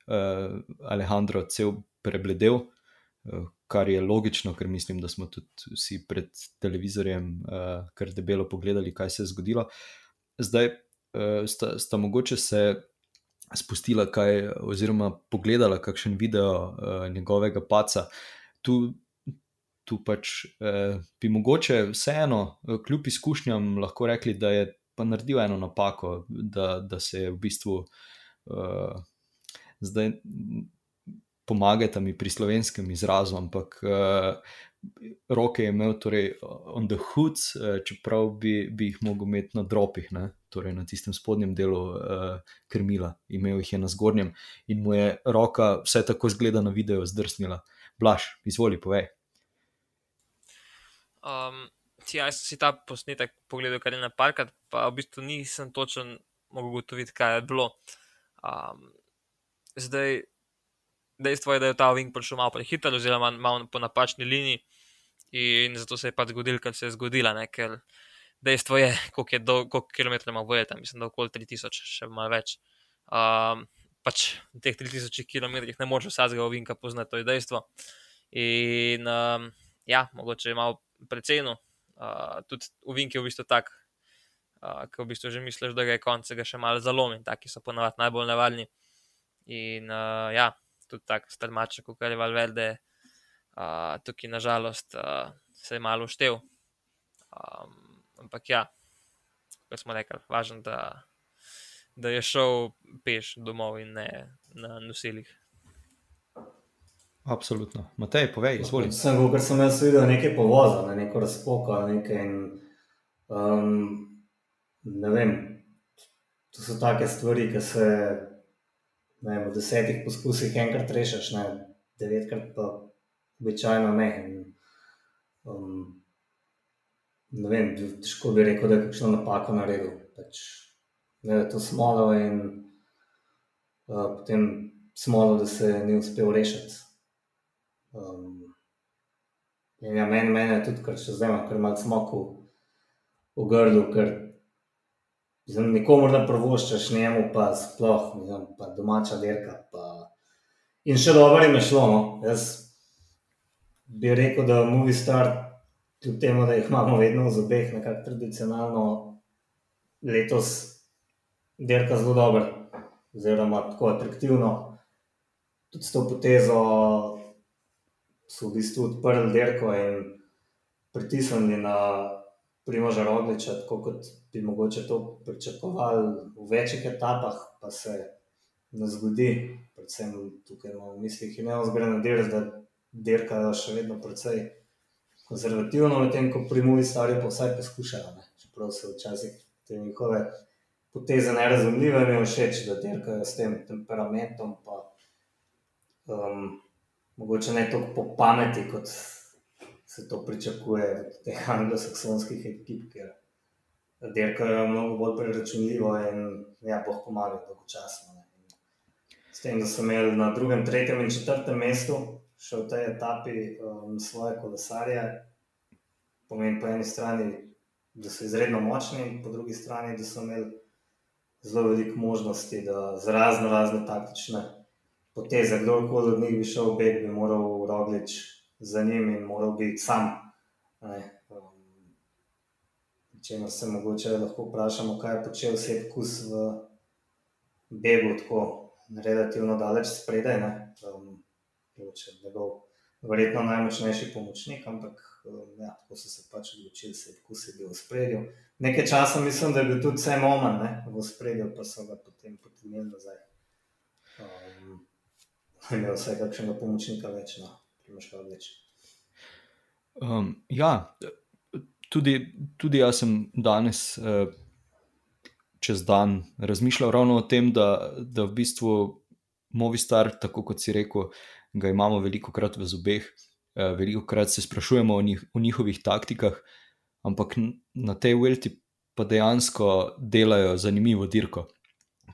uh, Alejandro cel prebledel, kar je logično, ker mislim, da smo tudi vsi pred televizorjem uh, kar debelo pogledali, kaj se je zgodilo. Zdaj uh, sta, sta mogoče se spustila kaj, oziroma pogledala kakšen video uh, njegovega paca. Tu, tu pač uh, bi mogoče vseeno, kljub izkušnjam, lahko rekli, da je pa naredil eno napako, da, da se je v bistvu. Uh, zdaj pomagajte mi pri slovenskem izrazu, ampak uh, roke je imel torej on the hoods, uh, čeprav bi, bi jih mogel imeti na dropih, ne? torej na tistem spodnjem delu uh, krmila, imel jih je na zgornjem in mu je roka, vse tako zgleda na videu, zdrsnila. Blaž, izvoli, povej. Um, ja, jaz sem si ta posnetek pogledal, kar je na parkrat, pa v bistvu nisem točen mogel ugotoviti, kaj je bilo. Um, zdaj, dejstvo je, da je ta Wing prišel malo prehiter, oziroma malo po napačni liniji, in zato se je pač zgodil, kar se je zgodilo. Ker dejstvo je, koliko, je do, koliko kilometrov ima vojeta, mislim, da okoli 3000, še malo več. Um, pač v teh 3000 km ne moreš vsakega Winga poznati, to je dejstvo. In um, ja, mogoče je malo precejno. Uh, tudi Wing je v bistvu tak. Uh, Ko v bistvu že misliš, da ga je konec, ga še malo zalomi, taki so ponavadi najbolj nevarni. In uh, ja, tudi tako strmaček, kot je Valverde, uh, tukaj nažalost uh, se je malo uštev. Um, ampak ja, kot smo rekli, važno, da, da je šel peš domov in ne na nosilih. Absolutno. Matej, povej, izvoli. Sem bil, ker sem jaz videl nekaj povoza, ne, neko razpoko, nekaj in um, ne vem, to so take stvari, ki se ne, v desetih poskusih enkrat rešiš, ne, devetkrat pa običajno ne. In, um, ne vem, težko bi rekel, da je kakšno napako naredil. Pač, ne, da je to smolo in uh, potem smolo, da se ni uspel rešiti. Um, ja, meni, meni je tudi, kar še zdaj, ker malo smoku v grlu, ker Zdaj, nikomu ne prvoščaš, njemu pa sploh, mislim, pa domača derka. Pa... In še dobro je šlo. No? Jaz bi rekel, da je Movie Star, kljub temu, da jih imamo vedno v zobeh, nekako tradicionalno, letos derka zelo dobro, oziroma tako atraktivno. Tudi s to potezo so v bistvu odprli derko in pritisnili na Primoža Rogliča, tako kot bi mogoče to pričakovali v večjih etapah, pa se ne zgodi. Predvsem tukaj imamo v mislih imamo zgoraj na del, da dirkajo še vedno precej konzervativno, medtem ko primovi stvari pa vsaj poskušajo. Ne? Čeprav so včasih te njihove poteze nerazumljive, mi je všeč, da dirkajo s tem temperamentom, pa um, mogoče ne toliko po pameti kot se to pričakuje od teh anglosaksonskih ekip, ker dirkajo mnogo bolj preračunljivo in ja, boh pomaga dolgočasno. S tem, da so imeli na drugem, tretjem in četrtem mestu še v tej etapi um, svoje kolesarje, pomeni po eni strani, da so izredno močni, po drugi strani, da so imeli zelo veliko možnosti, da z razno razne taktične poteze, kdorkoli od njih bi šel v beg, bi moral Roglič za njim in moral biti sam. Um, če se mogoče lahko vprašamo, kaj je počel vse kus v begu, tako relativno daleč spredaj. Um, verjetno najmočnejši pomočnik, ampak um, ja, tako so se pač odločili, da je kus bil v spredju. Nekaj časa mislim, da je bil tudi vse moment v spredju, pa so ga potem potegnili nazaj. Um, imel vse kakšnega pomočnika več. No imaš kaj več. Um, ja, tudi, tudi jaz sem danes uh, čez dan razmišljal ravno o tem, da, da v bistvu Movistar, tako kot si rekel, ga imamo veliko krat v zobeh, eh, veliko krat se sprašujemo o, njih, o njihovih taktikah, ampak na tej Welti pa dejansko delajo zanimivo dirko,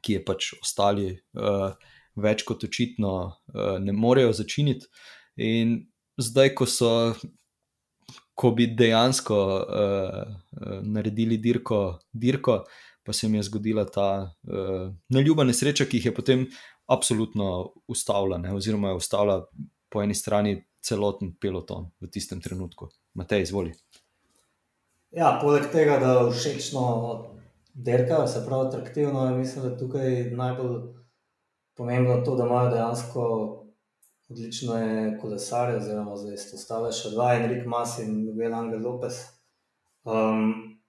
ki je pač ostali uh, več kot očitno uh, ne morejo začiniti. In zdaj, ko so. Ko bi dejansko uh, naredili dirko, dirko, pa se mi je zgodila ta uh, neljuba nesreča, ki jih je potem absolutno ustavila, ne, oziroma je ustavila po eni strani celoten peloton v tistem trenutku. Matej, izvoli. Ja, poleg tega, da je všečno derkajo, se pravi, atraktivno je, mislim, da tukaj najbolj pomembno to, da imajo dejansko odlično kolesarje, oziroma zdaj ostale še dva, Enrik Mas in Miguel Angel Lopez. Um,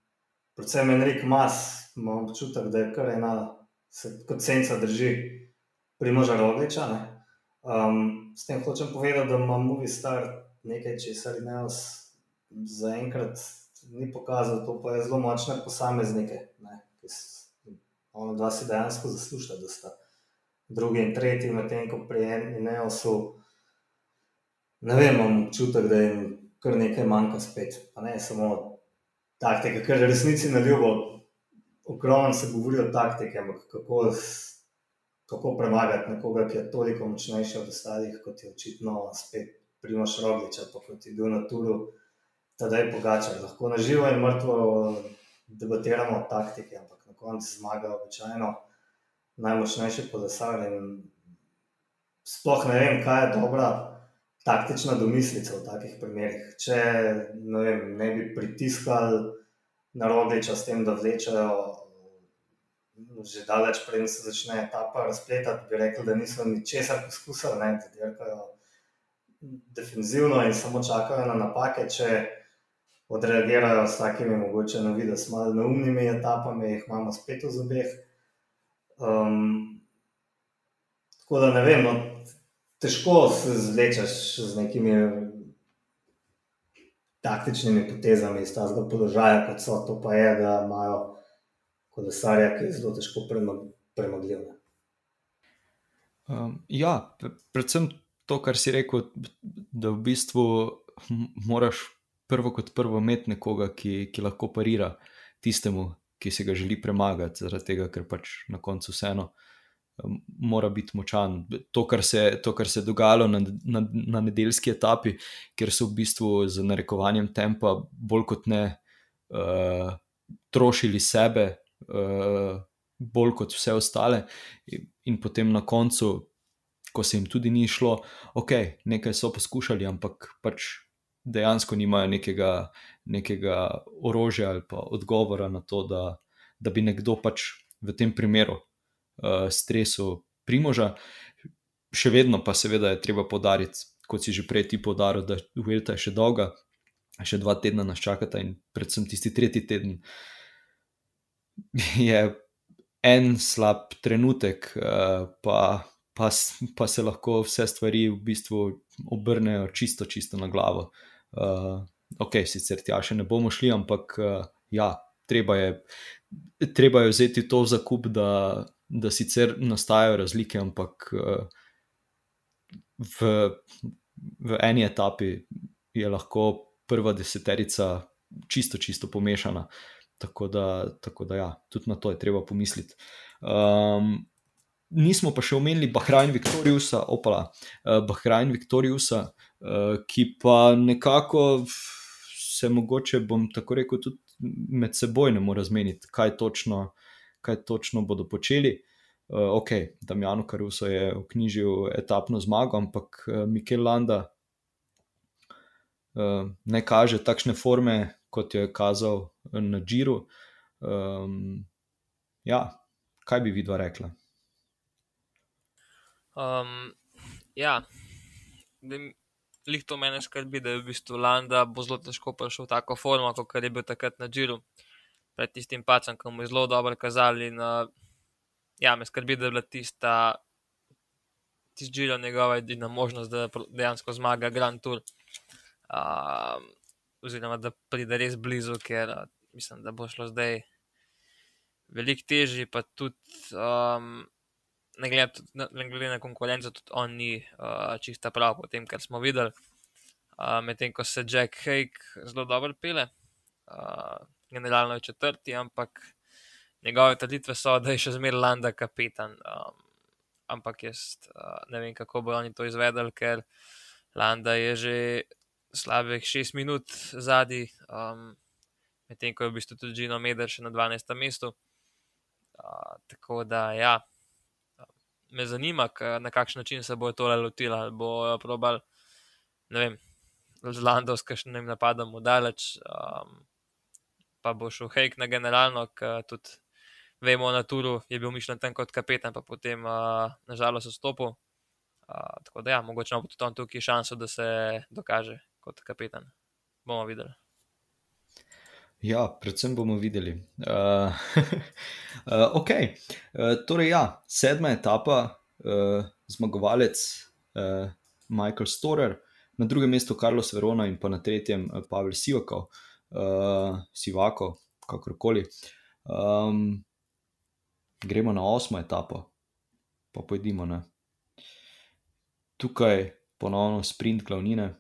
predvsem Enrik Mas, imam občutek, da je kar ena, se kot senca drži primoža Rogliča. Um, s tem hočem povedati, da ima Movistar nekaj, česar ne zaenkrat ni pokazal, to pa je zelo močne posameznike, ki so dva si dejansko zaslužila, da sta drugi in tretji, medtem ko pri eni ne vem, imam občutek, da jim kar nekaj manjka spet. Pa ne samo taktike, ker resnici na ljubo, ogromno se govori o taktike, ampak kako, kako premagati nekoga, ki je toliko močnejši od ostalih, kot je očitno spet Primoš Roglič, pa kot je bil na turu tedaj pogača. Lahko na živo in mrtvo debatiramo o taktiki, ampak na koncu zmaga običajno najmočnejši kolesar. Sploh ne vem, kaj je dobra taktična domislica v takih primerih. Če ne, vem, ne bi pritiskali na rogliča s tem, da vlečajo. Že daleč prej se začne etapa razpletati, bi rekel, da niso ničesar poskusili, da dirkajo defenzivno in samo čakajo na napake. Če odreagirajo s takimi, mogoče na vidi, malo neumnimi etapami, jih imamo spet v zobeh. Um, tako da ne vem, no, težko se zvlečeš z nekimi taktičnimi potezami iz tega položaja, kot so to, pa je, da imajo kolesarja, ki je zelo težko premagljiv. Um, ja, predvsem to, kar si rekel, da v bistvu moraš prvo kot prvo imeti nekoga, ki, ki lahko parira tistemu, ki se ga želi premagati, zaradi tega, ker pač na koncu vseeno um, mora biti močan. To, kar se, to, kar se je dogajalo na, na, na nedeljski etapi, kjer so v bistvu z narekovanjem tempa bolj kot ne uh, trošili sebe. Uh, Bolj kot vse ostale, in potem na koncu, ko se jim tudi ni šlo, ok, nekaj so poskušali, ampak pač dejansko nimajo nekega, nekega orožja ali pa odgovora na to, da, da bi nekdo pač v tem primeru uh, stresu primoža. Še vedno pa seveda je treba podariti, kot si že prej ti podaril, da Vuelta je še dolga, še dva tedna nas čakata in predvsem tisti tretji teden (laughs) je en slab trenutek, uh, pa, pa, pa se lahko vse stvari v bistvu obrnejo čisto, čisto na glavo. Uh, ok, sicer tja še ne bomo šli, ampak uh, ja, treba je, treba je vzeti to za kup, da, da sicer nastajajo razlike, ampak uh, v, v eni etapi je lahko prva deseterica čisto, čisto pomešana. Tako da, tako da ja, tudi na to je treba pomisliti. Um, nismo pa še omenili Bahrajn Viktorijusa, opala, uh, Bahrajn Viktorijusa, ki pa nekako se mogoče, bom tako rekel, tudi med seboj ne more zmeniti, kaj točno, kaj točno bodo počeli. Uh, ok, Damjano Karuso je vknjižil etapno zmago, ampak uh, Mikel Landa uh, ne kaže takšne forme, kot je kazal na Džiru. Um, ja, kaj bi vidva rekla? Um, ja, Lih to meni skrbi, da je v bistvu Landa bo zelo težko prišel v tako formo, kot je bil takrat na Džiru, pred tistim pacem, ki mu je zelo dobro kazali. Uh, ja, me skrbi, da je bila tista, tisti Džiro njegova edina možnost, da dejansko zmaga Grand Tour. Uh, oziroma, da pride res blizu, ker uh, mislim, da bo šlo zdaj veliko težje, pa tudi. Um, ne glede, ne glede na konkurenco, tudi on ni uh, čista prav po tem, kar smo videli. Uh, Medtem ko se Jack Hake zelo dobro pele, uh, generalno je četrti, ampak njegove trditve so, da je še zmeraj Landa kapetan. Um, ampak jaz uh, ne vem, kako bo oni to izvedeli, ker Landa je že slabih šest minut zadnji, um, medtem ko je v bistvu tudi Gino Meder še na 12. mestu. Uh, tako da, ja, me zanima, na kakšen način se bo to lotila. Bo probal, ne vem, z Lando s kakšnim napadom v daleč, um, pa bo šel hejk na generalno, ker tudi vemo, na Turu je bil mišljen tam kot kapetan, pa potem uh, nažalost odstopil. Uh, tako da, ja, mogoče ima tudi on tukaj šanso, da se dokaže kot kapetan. Bomo videli. Ja, predvsem bomo videli. Uh, uh, ok, uh, torej, ja, sedma etapa, uh, zmagovalec uh, Michael Storer, na drugem mestu Carlos Verona in pa na tretjem Pavel Sivako, uh, Sivako, kakorkoli. Um, gremo na osmo etapo, pa pojdimo. Ne? Tukaj ponovno sprint glavnine,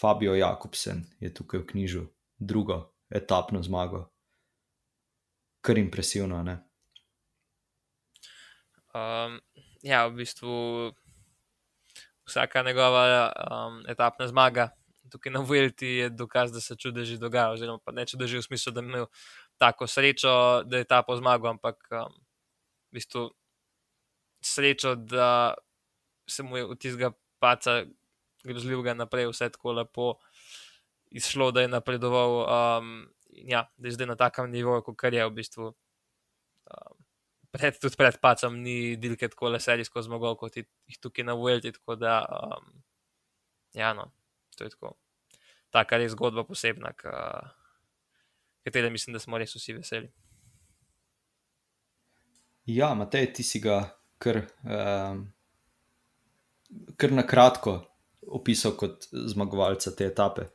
Fabio Jakobsen je tukaj v knjižu, drugo etapno zmago. Kar impresivno. Um, ja, v bistvu vsaka njegova um, etapna zmaga. Tukaj na Vuelti je dokaz, da se čudeži dogajajo, oziroma ne čudeži v smislu, da je imel tako srečo, da je ta po zmagu, ampak um, v bistvu srečo, da se mu je od tistega paca grozljivega naprej vse tako lepo izšlo, da je napredoval, um, ja, da je zdaj na takem nivoju, kot je v bistvu. Um, pred, tudi pred pacem ni dilke tako le serijsko zmogol, kot jih tukaj na Vuelti. Tako da, um, ja, no, to je tako. Taka je zgodba posebna, katero mislim, da smo res vsi veseli. Ja, Matej, ti si ga kar, um, kar na kratko opisal kot zmagovalca te etape.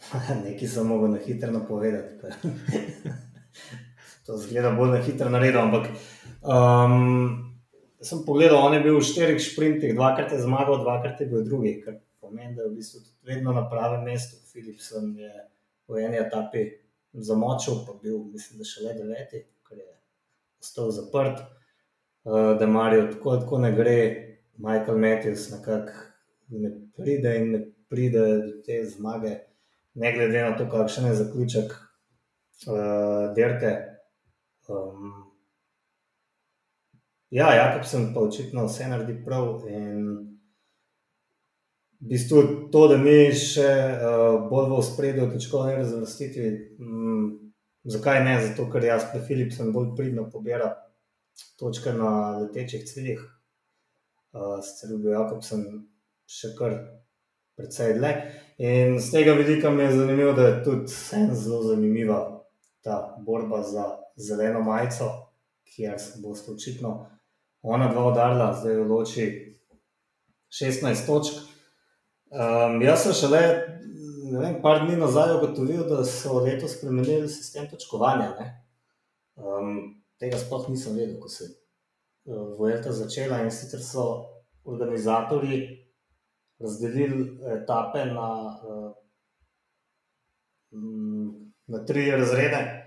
(laughs) Nekaj sem mogel na hitro napovedati. (laughs) to zgleda bolj na hitro naredil. Ampak um, sem pogledal, on je bil v štirih sprintih, dvakrat je zmagal, dvakrat je bil drugi, kar pomeni, da je v bistvu vedno na pravem mestu. Philipson je v eni etapi zamočil, pa bil, mislim, da še le deveti, ker je ostal zaprt. Uh, da Marijo tako, tako ne gre, Michael Matthews nekako ne pride in ne pride do te zmage ne glede na to, kakšen je zaključek uh, dirke. Um, ja, Jakob sem pa očitno vse naredil prav. In v bistvu to, da ni še uh, bolj v spredju, točkovne razvrstitve. Um, zakaj ne? Zato, ker jaz pri Philipsu bolj pridno pobira točke na letečih ciljih. Uh, Sicer bi bil Jakobsen še kar precej dlje. In z tega vidika mi je zanimivo, da je tudi zelo zanimiva ta borba za zeleno majico, kjer se bo očitno ona dva udarila, zdaj v loči 16 točk. Um, jaz sem šele vem, par dni nazaj ugotovil, da so letos spremenili sistem točkovanja. Um, tega sploh nisem vedel, ko se je uh, Vojta začela in sicer so organizatori razdelili etape na, eh, na tri razrede.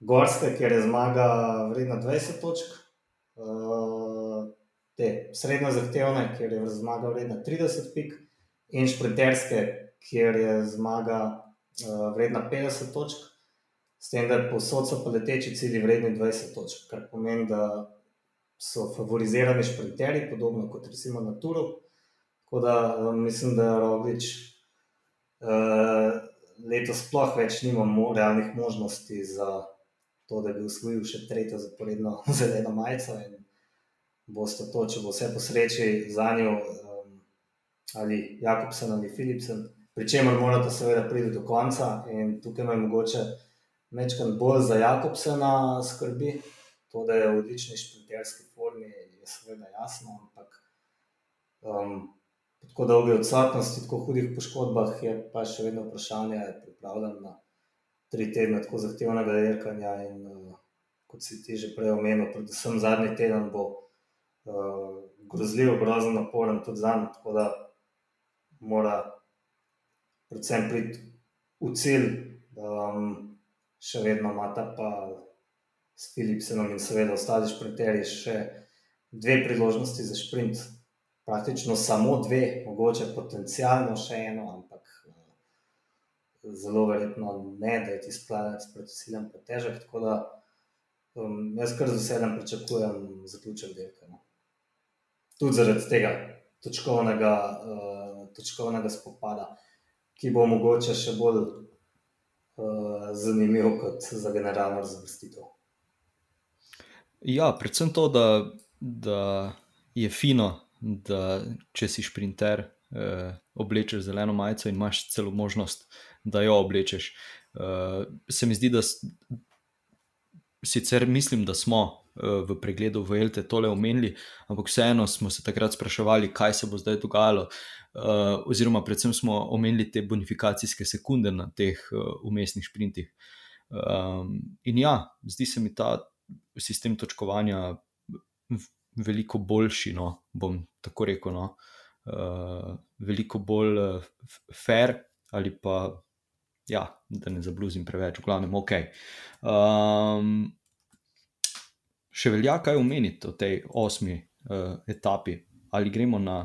Gorske, kjer je zmaga vredna 20 točk, eh, te srednje zahtevne, kjer je zmaga vredna 30 pik, in šprinterske, kjer je zmaga eh, vredna 50 točk, s tem, da posod so pa leteči cilji vredni 20 točk, kar pomeni, da so favorizirani šprinterji, podobno kot recimo na Turu. Tako da um, mislim, da Roglič uh, letos sploh več nima mo realnih možnosti za to, da bi usvojil še tretjo zaporedno (laughs) zeleno majico. Bo sta to, če bo vse po sreči za njo, um, ali Jakobsen ali Philipsen, pri čemer morate seveda priti do konca. In tukaj me mogoče večkrat bolj za Jakobsena skrbi, to, da je v odlični šprinterski formi, je seveda jasno, ampak. Um, tako dolge odsotnosti, tako hudih poškodbah, je pa še vedno vprašanje, ali je pripravljen na tri tedne tako zahtevnega dirkanja. In uh, kot si ti že prej omenil, predvsem zadnji teden bo uh, grozljiv, grozno naporen tudi za njim, tako da mora predvsem priti v cilj. Um, še vedno imata pa s Philipsenom in seveda ostali šprinterji še dve priložnosti za šprint. Praktično samo dve, mogoče potencialno še eno, ampak eh, zelo verjetno ne, da je ti skladec proti silem pretežek. Tako da um, jaz kar z veseljem pričakujem zaključek delka. No. Tudi zaradi tega točkovnega, uh, točkovnega spopada, ki bo mogoče še bolj uh, zanimiv kot za generalno razvrstitev. Ja, predvsem to, da da je fino, da če si šprinter, eh, oblečeš zeleno majico in imaš celo možnost, da jo oblečeš. Eh, se mi zdi, da sicer mislim, da smo eh, v pregledu v Elte tole omenili, ampak vseeno smo se takrat spraševali, kaj se bo zdaj dogajalo. Uh, oziroma, predvsem smo omenili te bonifikacijske sekunde na teh uh, umestnih sprintih. Um, in ja, zdi se mi ta sistem točkovanja veliko boljši, no, bom tako rekel, no, uh, veliko bolj uh, fair ali pa, ja, da ne zabluzim preveč, v glavnem, ok. Um, še velja kaj omeniti o tej osmi uh, etapi, ali gremo na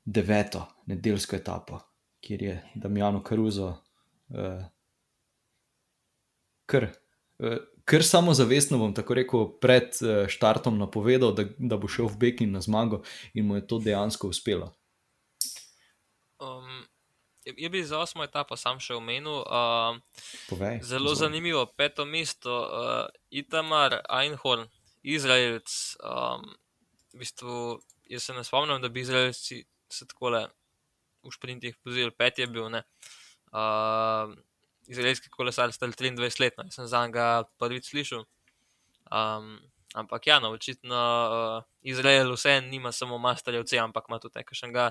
deveto nedeljsko etapo, kjer je Damjano Karuzo. Uh, Ker Ker samo zavestno bom tako rekel, pred eh, štartom napovedal, da, da bo šel v Bekin na zmago in mu je to dejansko uspelo. Um, je bi za osmo etapo sam še omenil. Uh, Povej, zelo zvoj. zanimivo, peto mesto, uh, Itamar, Einhorn, Izraelc. Um, v bistvu, jaz se ne spomnim, da bi Izraelci se tako le v šprintih pozivali, pet je bil. Uh, izraelski kolesar star 23 let, no. sem za njega prvič slišal. Um, ampak ja, no, očitno uh, Izrael vse nima samo masterjev C, ampak ima tudi nekega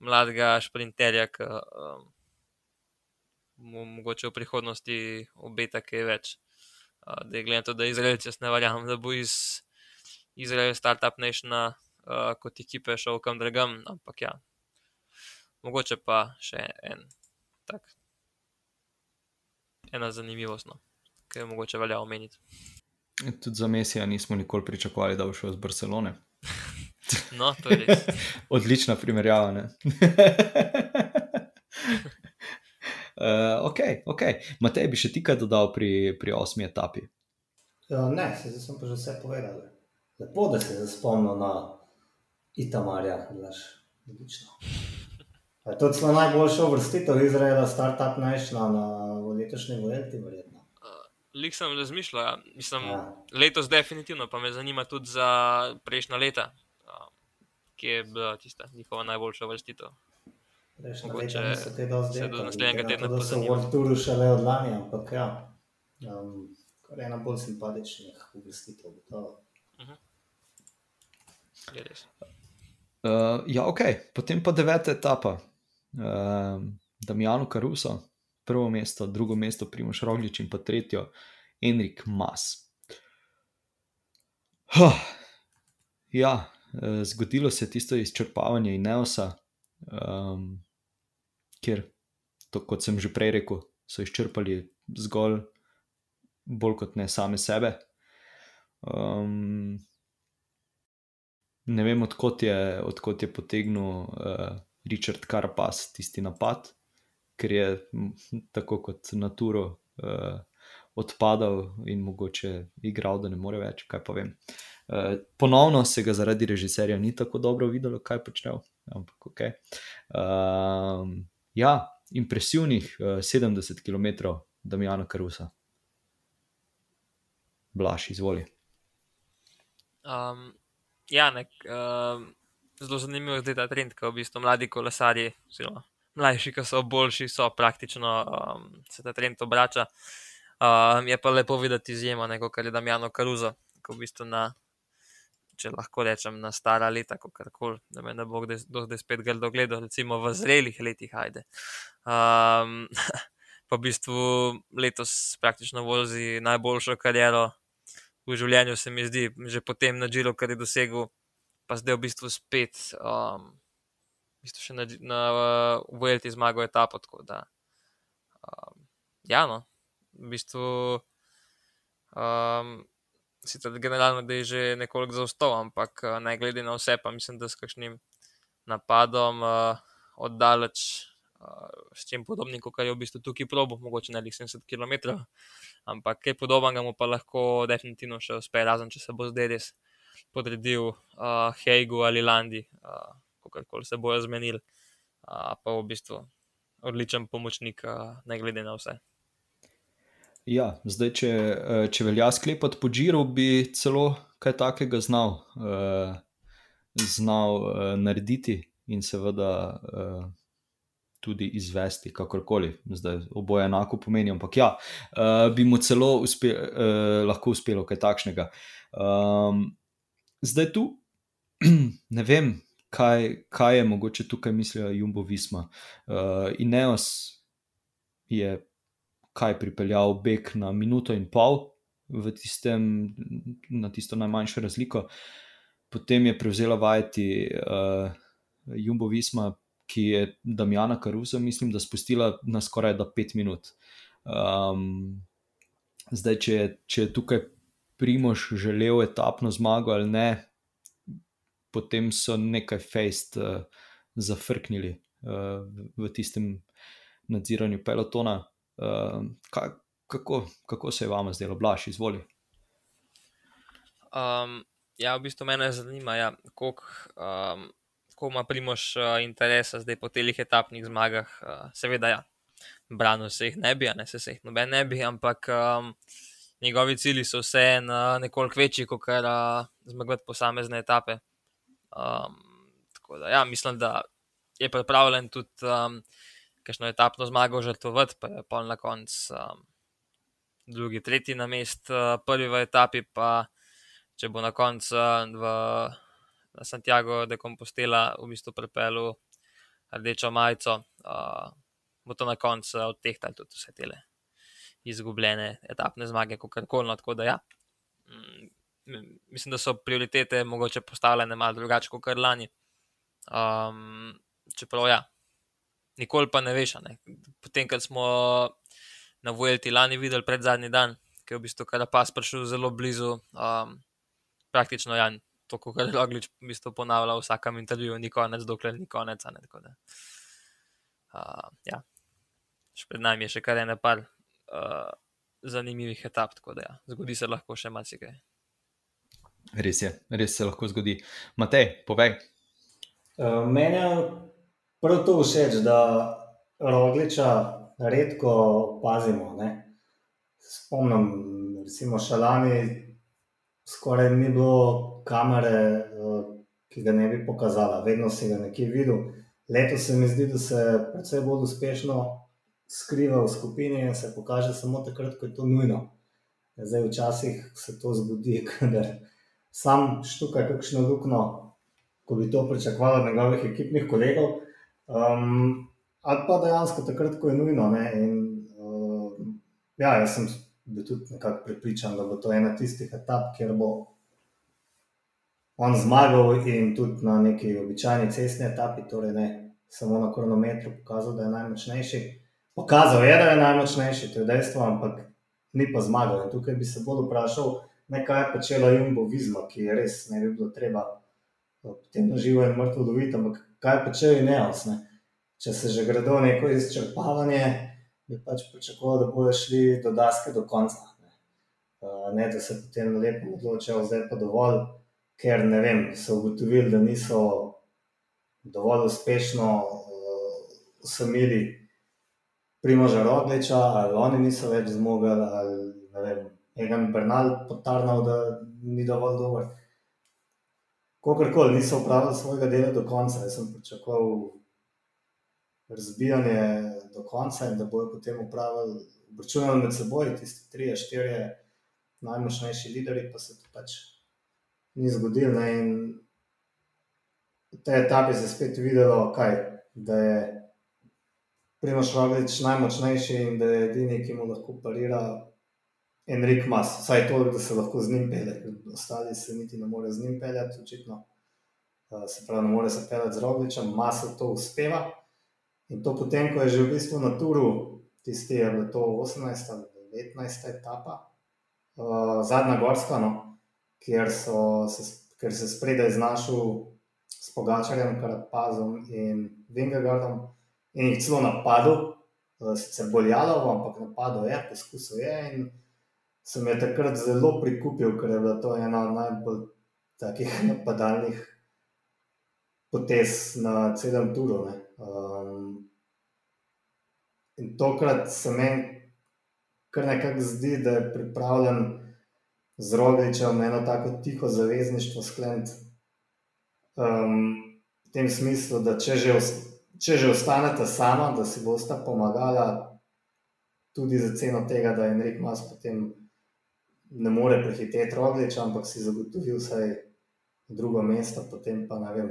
mladega šprinterja, ki um, mu mogoče v prihodnosti obeta kaj več. Uh, da je gledano to, da Izraelci, jaz ne verjamem, da bo iz Izraela Startup Nation uh, kot ekipe šel kam drugam, ampak ja, mogoče pa še en tak ena zanimivost, no, ki je mogoče velja omeniti. Tudi za Mesija nismo nikoli pričakovali, da bo šel iz Barcelone. (laughs) no, to je res. (laughs) Odlična primerjava. uh, ok, ok. Matej, bi še ti kaj dodal pri, pri osmi etapi? Ja, ne, se zdaj sem pa že vse povedal. Lepo, da se spomnil na Itamarja, znaš, odlično. Je to celo najboljša vrstitev Izraela, Startup Nation na letošnji Vuelti, verjetno. Uh, Lik sem razmišljal, ja. Mislim, ja. letos definitivno, pa me zanima tudi za prejšnja leta, uh, ki je bila tista njihova najboljša vrstitev. Mogoče se do naslednjega tedna. To so v Turu še le od lani, ampak ja, um, ena bolj simpatičnih vrstitev. Uh -huh. Uh, ja, ok, potem pa deveta etapa, uh, Damijano Karuso prvo mesto, drugo mesto Primoš Roglič in pa tretjo Enrik Mas. Huh. Ja, eh, zgodilo se je tisto izčrpavanje Ineosa, um, kjer, to, kot sem že prej rekel, so izčrpali zgolj bolj kot ne same sebe. Um, ne vem, odkot je, odkot je potegnil uh, Richard Carpas tisti napad ker je tako kot naturo uh, odpadal in mogoče igral, da ne more več, kaj pa vem. Uh, ponovno se ga zaradi režiserja ni tako dobro videlo, kaj počne. Ampak ok. Uh, ja, impresivnih uh, 70 km, da mi Jana Karusa. Blaž, izvoli. Um, ja, nek, uh, zelo zanimivo je ta trend, ko v bistvu mladi kolesari, oziroma mlajši, ki so boljši, so praktično um, se ta trend obrača. Um, je pa lepo videti izjemo, neko, kar je Damjano Karuzo, ko v bistvu na, če lahko rečem, na stara leta, kako koli, da me ne bo kdaj do spet grdo gledal, recimo v zrelih letih, ajde. Um, (laughs) pa v bistvu letos praktično vozi najboljšo kariero v življenju, se mi zdi, že potem na Džilu, kar je dosegel, pa zdaj v bistvu spet. Um, bistvu še na, na uh, Vuelti zmagal etapo. Da, um, ja, no, v bistvu. Um, sicer generalno, da je že nekoliko zaostal, ampak uh, ne glede na vse, pa mislim, da s kakšnim napadom uh, oddaleč, uh, s čim podobnim, kot je v bistvu tukaj probo, mogoče ne 70 km. Ampak kaj podobnega mu pa lahko definitivno še uspe, razen če se bo zdaj res podredil uh, Heigu ali Landi, uh, kako se bojo zmenili, uh, pa v bistvu odličen pomočnik, uh, ne glede na vse. Ja, zdaj, če, če velja sklepati po Džiru, bi celo kaj takega znal, uh, znal uh, narediti in seveda uh, tudi izvesti, kakorkoli. Zdaj, oboje enako pomeni, ampak ja, uh, bi mu celo uspe, uh, lahko uspelo kaj takšnega. Um, zdaj tu (clears throat) ne vem, kaj, kaj je mogoče tukaj mislijo Jumbo Visma. Uh, Ineos je kaj pripeljal beg na minuto in pol, tistem, na tisto najmanjšo razliko. Potem je prevzela vajeti uh, Jumbo Visma, ki je Damjana Karuza, mislim, da spustila na skoraj da pet minut. Um, zdaj, če je, če je tukaj Primož želel etapno zmago ali ne, potem so nekaj fejst uh, zafrknili uh, v tistem nadziranju pelotona. Uh, kaj, kako, kako se je vam zdelo, blaš, izvoli? Um, ja, v bistvu me zanima, ja, koliko um, ima primoš uh, interesa zdaj po teh etapnih zmagah. Uh, seveda, ja, brano se jih ne bi, ne se, se jih noben ne bi, ampak um, njegovi cilji so vseeno uh, nekoliko večji, kot kar uh, zmagati posamezne etape. Um, tako da, ja, mislim, da je pripravljen tudi. Um, kakšno etapno zmago žrtvovati, pa je pol na koncu um, drugi, tretji na mest, uh, prvi v etapi, pa če bo na koncu uh, v Santiago de Compostela v bistvu prepelu rdečo majico, uh, bo to na koncu uh, odtehtalo tudi vse te izgubljene etapne zmage, kot koli. Tako da ja. Mm, mislim, da so prioritete mogoče postavljene malo drugače kot lani. Um, čeprav, ja, nikoli pa ne veš. Ne. Potem, ko smo na Vuelti lani videli pred zadnji dan, ki je v bistvu Karapas prišel zelo blizu, um, praktično Jan, to, kar je Roglič v bistvu ponavljal v vsakem intervjuju, ni konec, dokler ni konec. Ne, da, uh, ja. Pred nami je še kar ene par uh, zanimivih etap, tako da ja, zgodi se lahko še marsikaj. Res je, res se lahko zgodi. Matej, povej. Uh, mene prav to všeč, da rogliča redko pazimo. Ne? Spomnim, recimo, šalani, skoraj ni bilo kamere, eh, ki ga ne bi pokazala, vedno si ga nekje videl. Leto se mi zdi, da se predvsej bolj uspešno skriva v skupini in se pokaže samo takrat, ko je to nujno. Zdaj, včasih se to zgodi, (laughs) da sam štuka kakšno luknjo, ko bi to pričakovalo od njegovih ekipnih kolegov. Um, ali pa dejansko takrat, ko je nujno. In, uh, ja, jaz sem bil tudi nekako prepričan, da bo to ena tistih etap, kjer bo on zmagal in tudi na neki običajni cestni etapi, torej ne samo na kronometru, pokazal, da je najmočnejši. Pokazal je, da je najmočnejši, to je dejstvo, ampak ni pa zmagal. In tukaj bi se bolj vprašal, kaj je počela Jumbo Vizma, ki je res ne bi bilo treba. Potem na živo in mrtvo dobiti, ampak kaj je neos. Ne? Če se že gredo neko izčrpavanje, bi pač pričakoval, da bodo šli do daske do konca. Ne, uh, ne da se potem lepo odločijo, zdaj pa dovolj, ker ne vem, so ugotovili, da niso dovolj uspešno usamili uh, primoža Rogliča, ali oni niso več zmogli, ali ne vem, Egan Bernal potarnal, da ni dovolj dober kakorkoli niso upravili svojega dela do konca. Jaz sem pričakoval razbijanje do konca in da bodo potem upravili, obračunali med seboj, tisti tri, štiri najmočnejši lideri, pa se to pač ni zgodilo. Ne? In v tej etapi se je spet videlo, kaj, da je Primoš Roglič najmočnejši in da je edini, ki mu lahko parira Enrik Mas, vsaj to, da se lahko z njim pele, ostali se niti ne more z njim peljati, očitno. Se pravi, ne more se peljati z rogličem, Mas to uspeva. In to potem, ko je že v bistvu na turu, tisti je bilo to 18 ali 19. etapa, uh, zadnja gorska, no, kjer, so, se, kjer se spredaj znašel s Pogačarjem, Karapazom in Vingegardom in jih celo napadel, uh, sicer boljalo, ampak napadel je, poskusil je in sem je takrat zelo prikupil, ker je bila to ena od najbolj takih (laughs) napadalnih potez na celem turu. Um, in tokrat se meni kar nekako zdi, da je pripravljen z Rogličem eno tako tiho zavezništvo skleniti. Um, v tem smislu, da če že, če že ostanete sama, da si boste pomagala, tudi za ceno tega, da je Enrik Mas potem ne more prehiteti Rogliča, ampak si zagotovil vsaj drugo mesto, potem pa ne vem.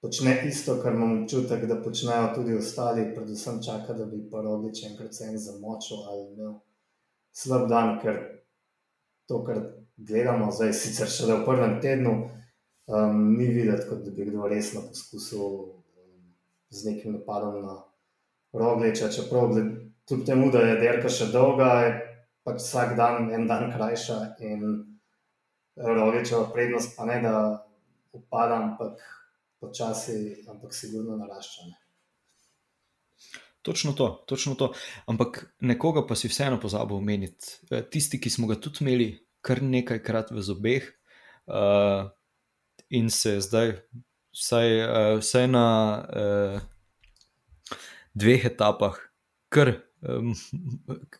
Počne isto, kar imam občutek, da počnejo tudi ostali, predvsem čaka, da bi pa roglič enkrat se en zamočil ali imel slab dan, ker to, kar gledamo zdaj, sicer še v prvem tednu, um, ni videti, kot da bi kdo resno poskusil um, z nekim napadom na rogliča, čeprav kljub temu, da je derka še dolga, je pač vsak dan en dan krajša in rogličeva prednost pa ne, da upada, ampak počasi, ampak sigurno narašča. Točno to, točno to. Ampak nekoga pa si vseeno pozabil omeniti. Eh, tisti, ki smo ga tudi imeli kar nekajkrat v zobeh, uh, in se zdaj, vsaj, uh, vsaj na uh, dveh etapah, kar um,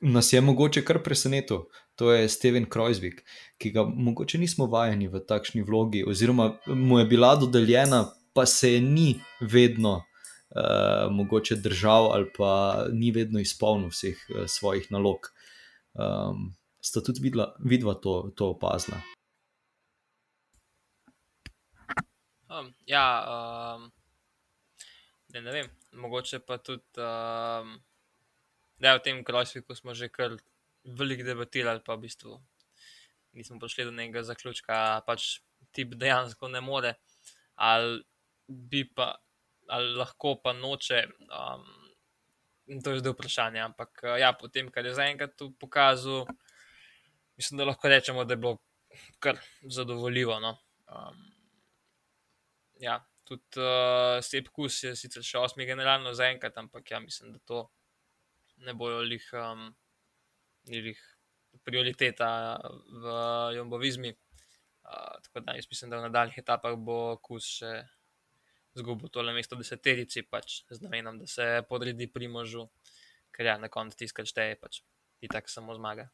nas je mogoče kar presenetil. To je Steven Krojzvik, ki ga mogoče nismo vajeni v takšni vlogi, oziroma mu je bila dodeljena pa se je ni vedno uh, mogoče držal ali pa ni vedno izpolnil vseh uh, svojih nalog. Um, sta tudi videla, vidva to, to opazila. Um, ja, um, ne, ne vem, mogoče pa tudi, um, da je v tem krojstvu smo že kar veliko debatirali, pa v bistvu nismo prišli do nekega zaključka, pač ti dejansko ne more. Ali bi pa, ali lahko pa noče. Um, to je zdaj vprašanje. Ampak uh, ja, po tem, kar je zaenkrat tu pokazal, mislim, da lahko rečemo, da je bilo kar zadovoljivo. No? Um, ja, tudi uh, Sep Kus je sicer še osmi generalno zaenkrat, ampak ja, mislim, da to ne bojo lih, um, lih prioriteta v Jombovizmi. Uh, tako da jaz mislim, da v nadaljnih etapah bo Kus še zgubil tole mesto deseterici, pač z namenom, da se podredi primožu, ker ja, na koncu tiskati šteje, pač ti tak samo zmaga.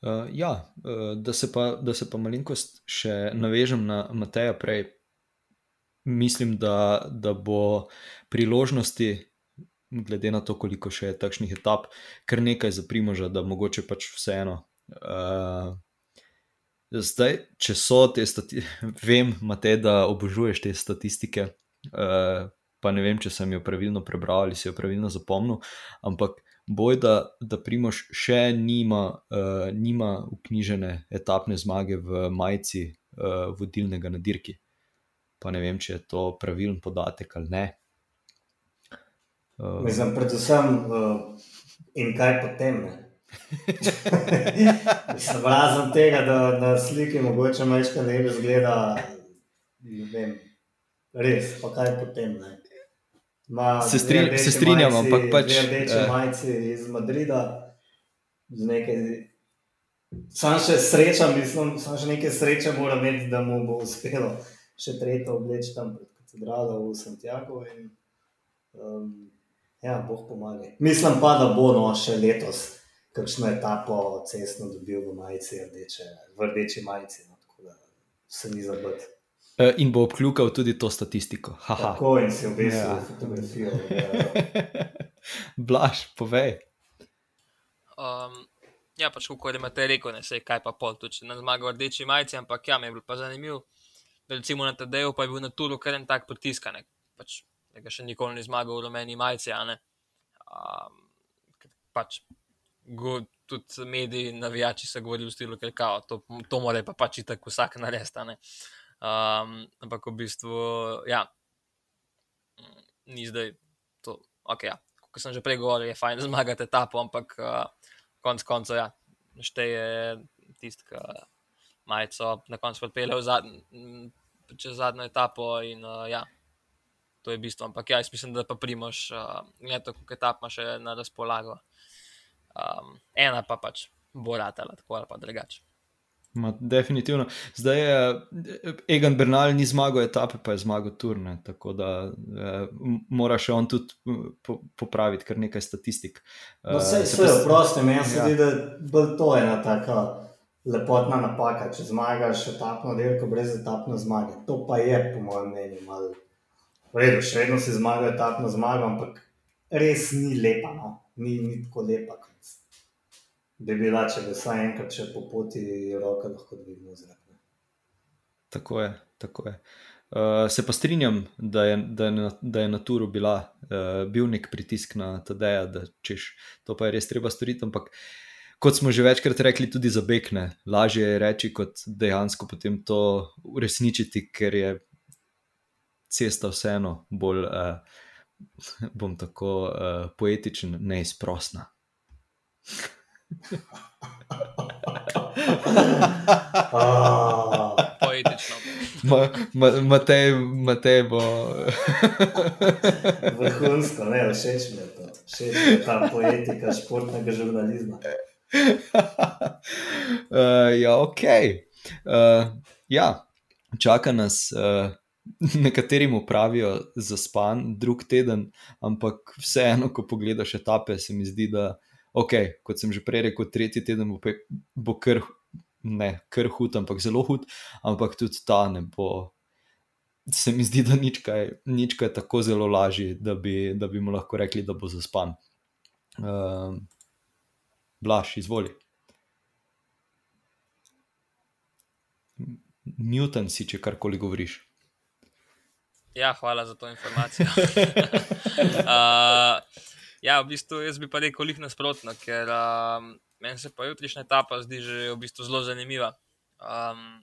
Uh, ja, uh, da, se pa, da se pa malenkost še navežem na Mateja prej. Mislim, da, da bo priložnosti, glede na to, koliko še je takšnih etap, kar nekaj za primoža, da mogoče pač vseeno. Uh, Zdaj, če so te statistike, (laughs) vem, Matej, da obožuješ te statistike, uh, pa ne vem, če sem jo pravilno prebral ali si jo pravilno zapomnil, ampak boj, da, da Primoš še nima, uh, nima uknjižene etapne zmage v majici uh, vodilnega na dirki. Pa ne vem, če je to pravilen podatek ali ne. Uh, Mislim, predvsem, uh, in kaj potem. (laughs) Razen tega, da na sliki mogoče majčka ne bi zgleda, ne vem, res, pa kaj potem. Ne? Ma, se, stri, se strinjam, ampak pač. Rdeče uh. majice iz Madrida, z nekaj. Sam še sreča, mislim, sam še nekaj sreče mora imeti, da mu bo uspelo še tretjo obleči tam pred katedralo v Santiago. In, um, ja, boh pomaga. Mislim pa, da bo no še letos kakšno etapo cestno dobil v majici, rdeče, v rdeči majici. No, tako da se ni zabavati. E, in bo obkljukal tudi to statistiko. Haha. Tako in si obesil ja. fotografijo. (laughs) Blaž, povej. Um, ja, pač kako je imate rekel, ne se kaj pa pol, tudi na zmago rdeči majici, ampak ja, mi je bil pa zanimiv. Recimo na TD-ju pa je bil na turu kar en tak pritisk, pač, da ga še nikoli ni zmagal v rumeni majici. Um, pač go, tudi mediji, navijači so govorili v stilu, da kao, to, to mora pa pač tako vsak narediti. Um, ampak v bistvu, ja, ni zdaj to, ok, ja, kot sem že prej govoril, je fajn (laughs) zmagati etapo, ampak uh, konec koncev, ja, šteje tisti, ki majico na koncu odpelje zad, čez zadnjo etapo. In, uh, ja, to je bistvo. Ampak ja, jaz mislim, da pa primoš, uh, ne tako, kot etap ima še na razpolago. Um, ena pa pač bo ratala, tako ali pa drugače. Ma, definitivno. Zdaj je Egan Bernal ni zmagal etape, pa je zmagal turne. Tako da eh, mora še on tudi po, popraviti kar nekaj statistik. No, vse je pa... prosto, meni se ja. zdi, da bo to ena taka lepotna napaka, če zmagaš etapno dirko brez etapne zmage. To pa je, po mojem mnenju, malo. Redo, še vedno si zmagal etapno zmago, ampak res ni lepa, no? ni, ni tako lepa bi bila, če bi vsaj enkrat, če po poti roke lahko dvignil zrak. Tako je. Tako je. Uh, se pa strinjam, da je, da je, na, da je na turu bila, uh, bil nek pritisk na TD-ja, da češ, to pa je res treba storiti. Ampak, kot smo že večkrat rekli, tudi za bekne, lažje je reči, kot dejansko potem to uresničiti, ker je cesta vseeno bolj, uh, bom tako uh, poetičen, neizprostna. (laughs) Poetično. Matej, Matej bo. (laughs) Vrhunsko, ne, všeč mi je to. Všeč mi je ta poetika športnega žurnalizma. Uh, (laughs) ja, ok. Uh, ja, čaka nas. Uh, Nekateri mu pravijo za span, drug teden, ampak vseeno, ko pogledaš etape, se mi zdi, da ok, kot sem že prej rekel, tretji teden bo, pe, bo kar, ne kar hud, ampak zelo hud, ampak tudi ta ne bo. Se mi zdi, da nič kaj, nič kaj tako zelo lažje, da bi, da bi mu lahko rekli, da bo zaspan. Uh, Blaž, izvoli. Newton si, če karkoli govoriš. Ja, hvala za to informacijo. uh, (laughs) Ja, v bistvu jaz bi pa rekel, lih nasprotno, ker um, meni se pa jutrišnja etapa zdi že v bistvu zelo zanimiva. Um,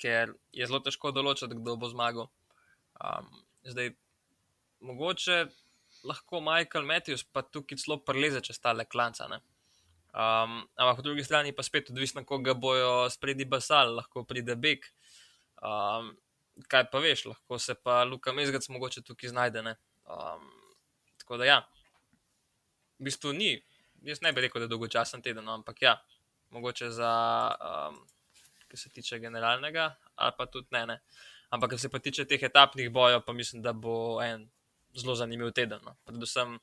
ker je zelo težko določiti, kdo bo zmagal. Um, zdaj, mogoče lahko Michael Matthews pa tukaj celo preleze čez ta leklanca. Um, ampak po drugi strani pa spet odvisno, koga bojo spredi basal, lahko pride Bek. Um, kaj pa veš, lahko se pa Luka Mezgac mogoče tukaj znajde. Um, tako da ja v bistvu ni, jaz ne bi rekel, da je dolgočasen teden, no, ampak ja, mogoče za, um, kar se tiče generalnega, ali pa tudi ne. ne. Ampak, kar se pa tiče teh etapnih bojev, pa mislim, da bo en zelo zanimiv teden. No. Predvsem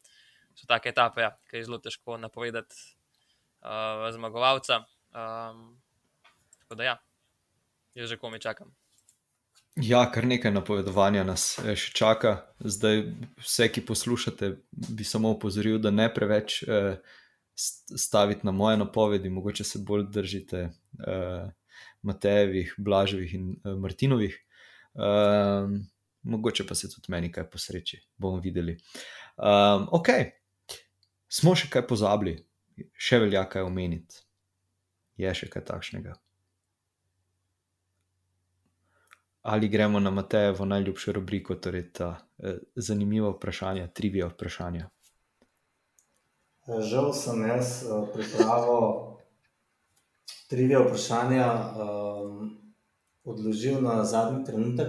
so take etape, ja, ki je zelo težko napovedati uh, zmagovalca. Um, tako da ja, jaz že komi čakam. Ja, kar nekaj napovedovanja nas eh, še čaka. Zdaj, vse, ki poslušate, bi samo opozoril, da ne preveč eh, stavite na moje napovedi, mogoče se bolj držite eh, Matejevih, Blaževih in eh, Martinovih. Eh, mogoče pa se tudi meni kaj posreči, bomo videli. Eh, ok, smo še kaj pozabili, še velja kaj omeniti. Je še kaj takšnega. Ali gremo na Matejevo najljubšo rubriko, torej ta eh, zanimiva vprašanja, trivija vprašanja. Žal sem jaz eh, pripravil trivija vprašanja, um, odložil na zadnji trenutek,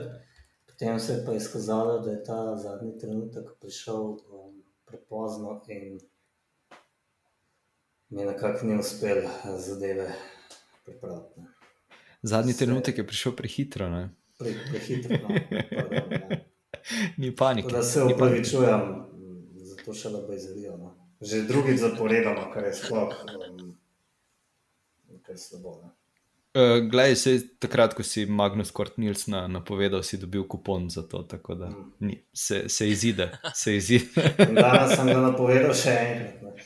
potem se je pa izkazalo, da je ta zadnji trenutek prišel um, prepozno in mi nekako ni uspel zadeve pripraviti. Zadnji Se... trenutek je prišel prehitro. Ne? Prehitro. No. (laughs) Ni panike. Da se upravičujem, zato še da izvedel. No. Že drugič zaporedoma, kar je sploh um, slabo. Uh, Glej, se takrat, ko si Magnus Kort Nils na, napovedal, si dobil kupon za to, tako da mm. ni, se, se izide. Se izide. (laughs) Danes sem ga napovedal še enkrat.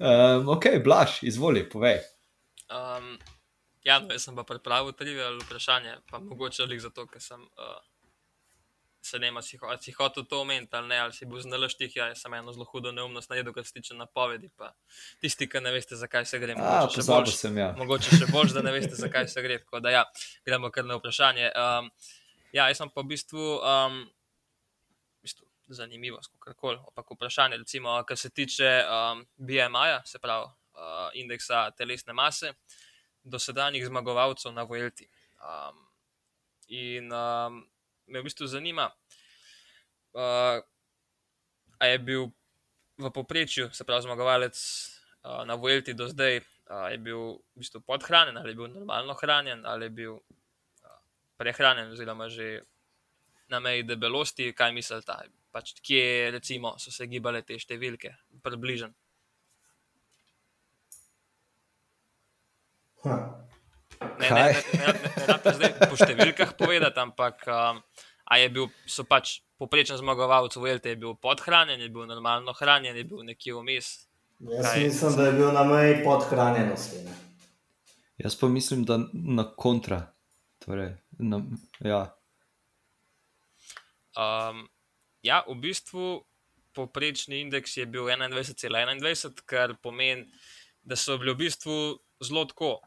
um, (laughs) ok, Blaž, izvoli, povej. Ja, no, jaz sem pa pripravil trivial vprašanje, pa mogoče le zato, ker sem uh, se ne vem, si, si hotel to omeniti ali ne, ali si bil znalaštih. Ja, jaz sem eno zelo hudo neumnost najdel, kar se tiče napovedi. Pa tisti, ki ne veste, zakaj se gre. Mogoče, A, bolj, sem, ja. mogoče še bolj, da ne veste, zakaj se gre. Tako da ja, gremo kar na vprašanje. Um, ja, jaz sem pa v bistvu. Um, zanimivost, kako koli. Ampak vprašanje, recimo, kar se tiče um, BMI-ja, se pravi uh, indeksa telesne mase, dosedanjih zmagovalcev na Vojlti. Um, in um, me v bistvu zanima, uh, ali je bil v povprečju, se pravi, zmagovalec uh, na Vojlti do zdaj, uh, je bil v bistvu podhranjen ali je bil normalno hranjen ali je bil uh, prehranjen, oziroma že na meji debelosti, kaj mislite, pač kje recimo, so se gibale te številke, približno. Ha. Ne, ne, ne, ne, ne, ne rabite zdaj po številkah povedati, ampak um, je bil, so pač poprečen zmagovalec v Elti, je bil podhranjen, je bil normalno hranjen, je bil nekje vmes. Jaz Kaj? mislim, da je bil na meji podhranjenosti. Ne? Jaz pa mislim, da na kontra. Torej, na, ja. Um, ja, v bistvu povprečni indeks je bil 21,21, kar pomeni, da so bili v bistvu zelo tako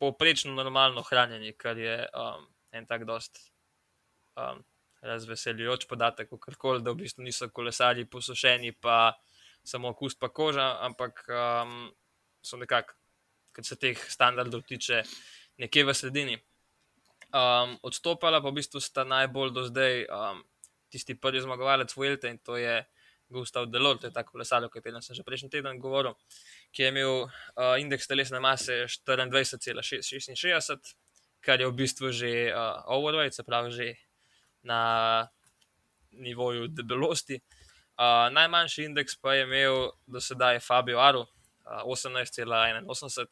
povprečno normalno hranjeni, kar je um, en tak dost um, razveseljujoč podatek, kar koli, da v bistvu niso kolesarji posušeni, pa samo kust pa koža, ampak um, so nekako, kar se teh standardov tiče, nekje v sredini. Um, odstopala pa v bistvu sta najbolj do zdaj um, tisti prvi zmagovalec Vuelte in to je Gustav Delor, to je ta kolesar, o katerem sem že prejšnji teden govoril, ki je imel uh, indeks telesne mase 24,66, kar je v bistvu že uh, overweight, se pravi že na nivoju debelosti. Uh, najmanjši indeks pa je imel do sedaj Fabio Aru, uh, 18,81,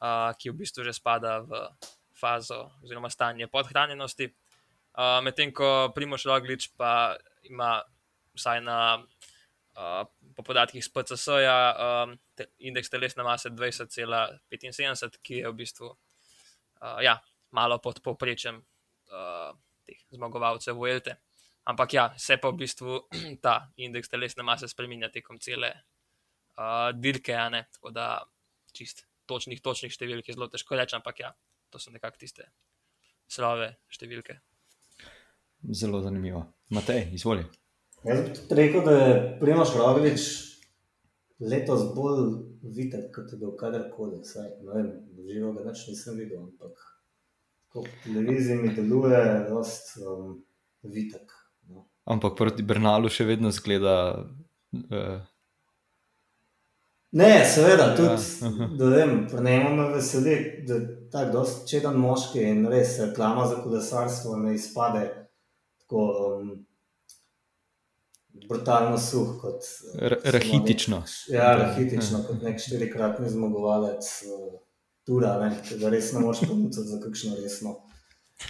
uh, ki v bistvu že spada v fazo oziroma stanje podhranjenosti. Uh, Medtem ko Primoš Roglič pa ima vsaj na, uh, po podatkih z PCS-ja um, te, indeks telesne mase 20,75, ki je v bistvu uh, ja, malo pod povprečjem uh, teh zmagovalcev Vuelte. Ampak ja, se pa v bistvu (clears throat) ta indeks telesne mase spremenja tekom cele uh, dirke, tako da čist točnih, točnih številk je zelo težko reči, ampak ja, to so nekako tiste slave številke. Zelo zanimivo. Matej, izvoli. Jaz bi tudi rekel, da je Primoš Roglič letos bolj videti, kot je bil kadarkoli. Saj, ne vem, živo ga več nisem videl, ampak ko po televiziji mi deluje, dost um, vitek. No. Ampak proti Bernalu še vedno zgleda. Uh, Ne, seveda, tudi, Ja, da vem, pri njemu me veseli, da je tako dosti čeden moški in res reklama za kolesarstvo ne izpade tako um, brutalno suh kot ra- samo rahitično. Nek, ja, rahitično kot nek štirikratni zmagovalec uh, Tura, ne, ga res ne moreš ponuditi za kakšno resno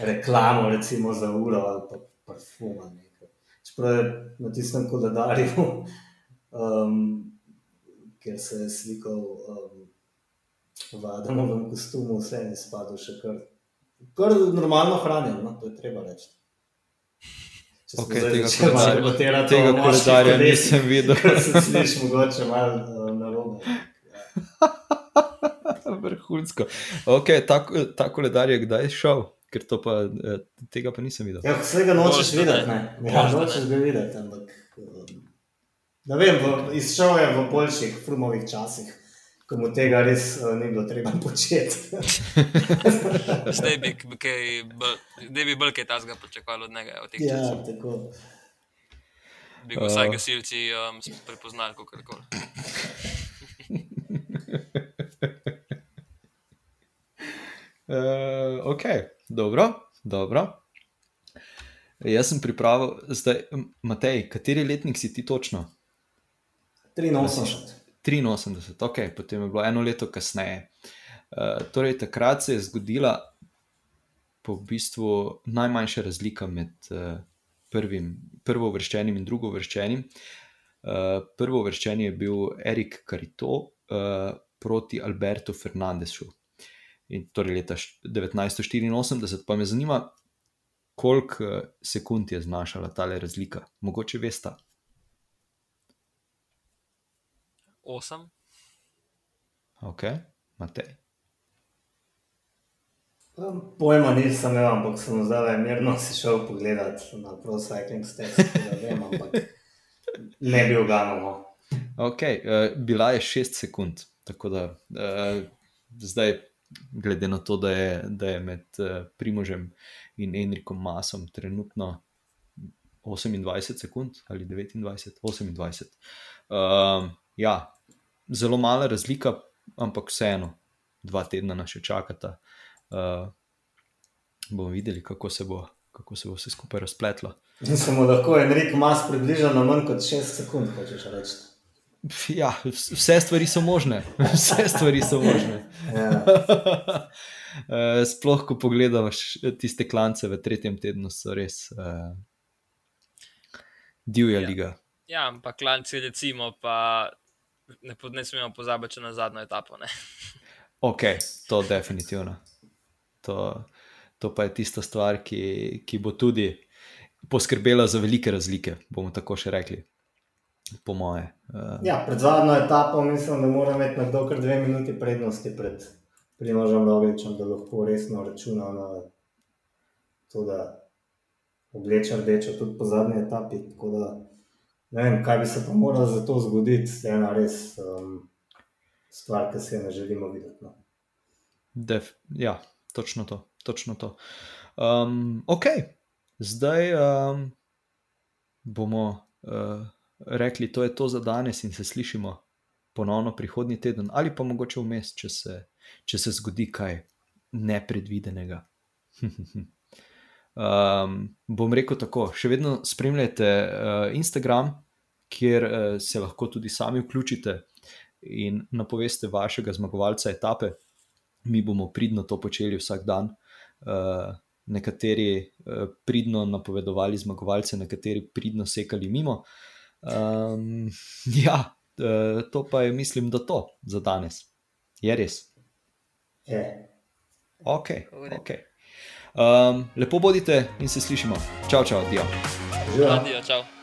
reklamo, recimo za uro ali pa parfum. ali nekaj. Čeprav je na tistem koledarju, um, (laughs) kjer se je slikal um, v Adamovem kostumu, vse je izpadel še kar, kar normalno hranjen, no, to je treba reči. Če zdaj tega začeli koledarja- debatirati Tega o moških koledarja nisem videl. (laughs) Kar se sliši mogoče malo uh, narobe. Ja. (laughs) Vrhunsko. Okay, ta, ta koledar je kdaj šel, ker to pa, eh, tega pa nisem videl. Ja, vsega nočeš videti, ne. ne. Ja, nočeš ga videti, ampak. um, Ne vem, v, izšel je v boljših frumovih časih, ko mu tega res uh, ni bilo treba (laughs) početi. (laughs) Zdaj bi, kaj zdaj bi bolj kaj tasga pričakovali od njega. Od ja, časov. tako. Bi ga vsaj Uh. gasilci um, prepoznali, kako koli. Uh, (laughs) ok, dobro, dobro. Jaz sem pripravil, zdaj, Matej, kateri letnik si ti točno? 83. 83, ok, potem je bilo eno leto kasneje. Uh, torej, takrat se je zgodila po bistvu najmanjša razlika med uh, prvim, prvo vrščenim in drugo vrščenim. Uh, prvo vrščen je bil Erik Carito uh, proti Albertu Fernandesu. In torej leta š- 1984, pa me zanima, koliko eh, sekund je znašala ta razlika. Mogoče veste. Osem. Ok, Matej. Pojma nisem imel, ampak sem zdaj mirno si šel pogledat na Pro Cycling Stats, da vem, ampak ne bi uganil. no. Ok, uh, bila je 6 sekund, tako da uh, zdaj, glede na to, da je, da je med uh, Primožem in Enrikom Masom trenutno 28 sekund ali 29, 28. Uh, ja, zelo mala razlika, ampak vseeno, dva tedna nas še čakata. Uh, bomo videli, kako se bo. Kako se bo vse skupaj razpletlo. Mislim, da lahko Enrik Mas približa na manj kot 6 sekund, hočeš reči. Ja, vse stvari so možne. (laughs) Vse stvari so možne. Ja. (laughs) Eh, Sploh, ko pogledaš tiste klance v tretjem tednu, so res uh, divja Ja. liga. Ja, ampak klanci, recimo, pa ne, ne smemo pozabiti na zadnjo etapo. Ne? (laughs) Ok, to definitivno. To, to pa je tista stvar, ki, ki bo tudi poskrbela za velike razlike, bomo tako še rekli. Po moje. Uh, ja, pred zadnjo etapo mislim, da mora imeti nekdo kar dve minuti prednosti pred Primožem Rogličem, da lahko resno računa na to, da obleče rdečo tudi po zadnji etapi. Tako da ne vem, kaj bi se pa moralo za to zgoditi, je ena res um, stvar, ki se je ne želimo videti. No. Def, ja, točno to. Točno to. Um, ok, zdaj um, bomo uh, rekli, to je to za danes in se slišimo ponovno prihodnji teden, ali pa mogoče vmes, če se, če se zgodi kaj nepredvidenega. (laughs) um, bom rekel tako, še vedno spremljajte uh, Instagram, kjer uh, se lahko tudi sami vključite in napoveste vašega zmagovalca etape mi bomo pridno to počeli vsak dan. Uh, nekateri uh, pridno napovedovali zmagovalce, nekateri pridno sekali mimo. Um, (laughs) ja, uh, to pa je, mislim, da to za danes. Je res. Je. Ok, V redu. ok. Um, lepo bodite in se slišimo. Čau, čau, dio. Živijo. Adijo, čau.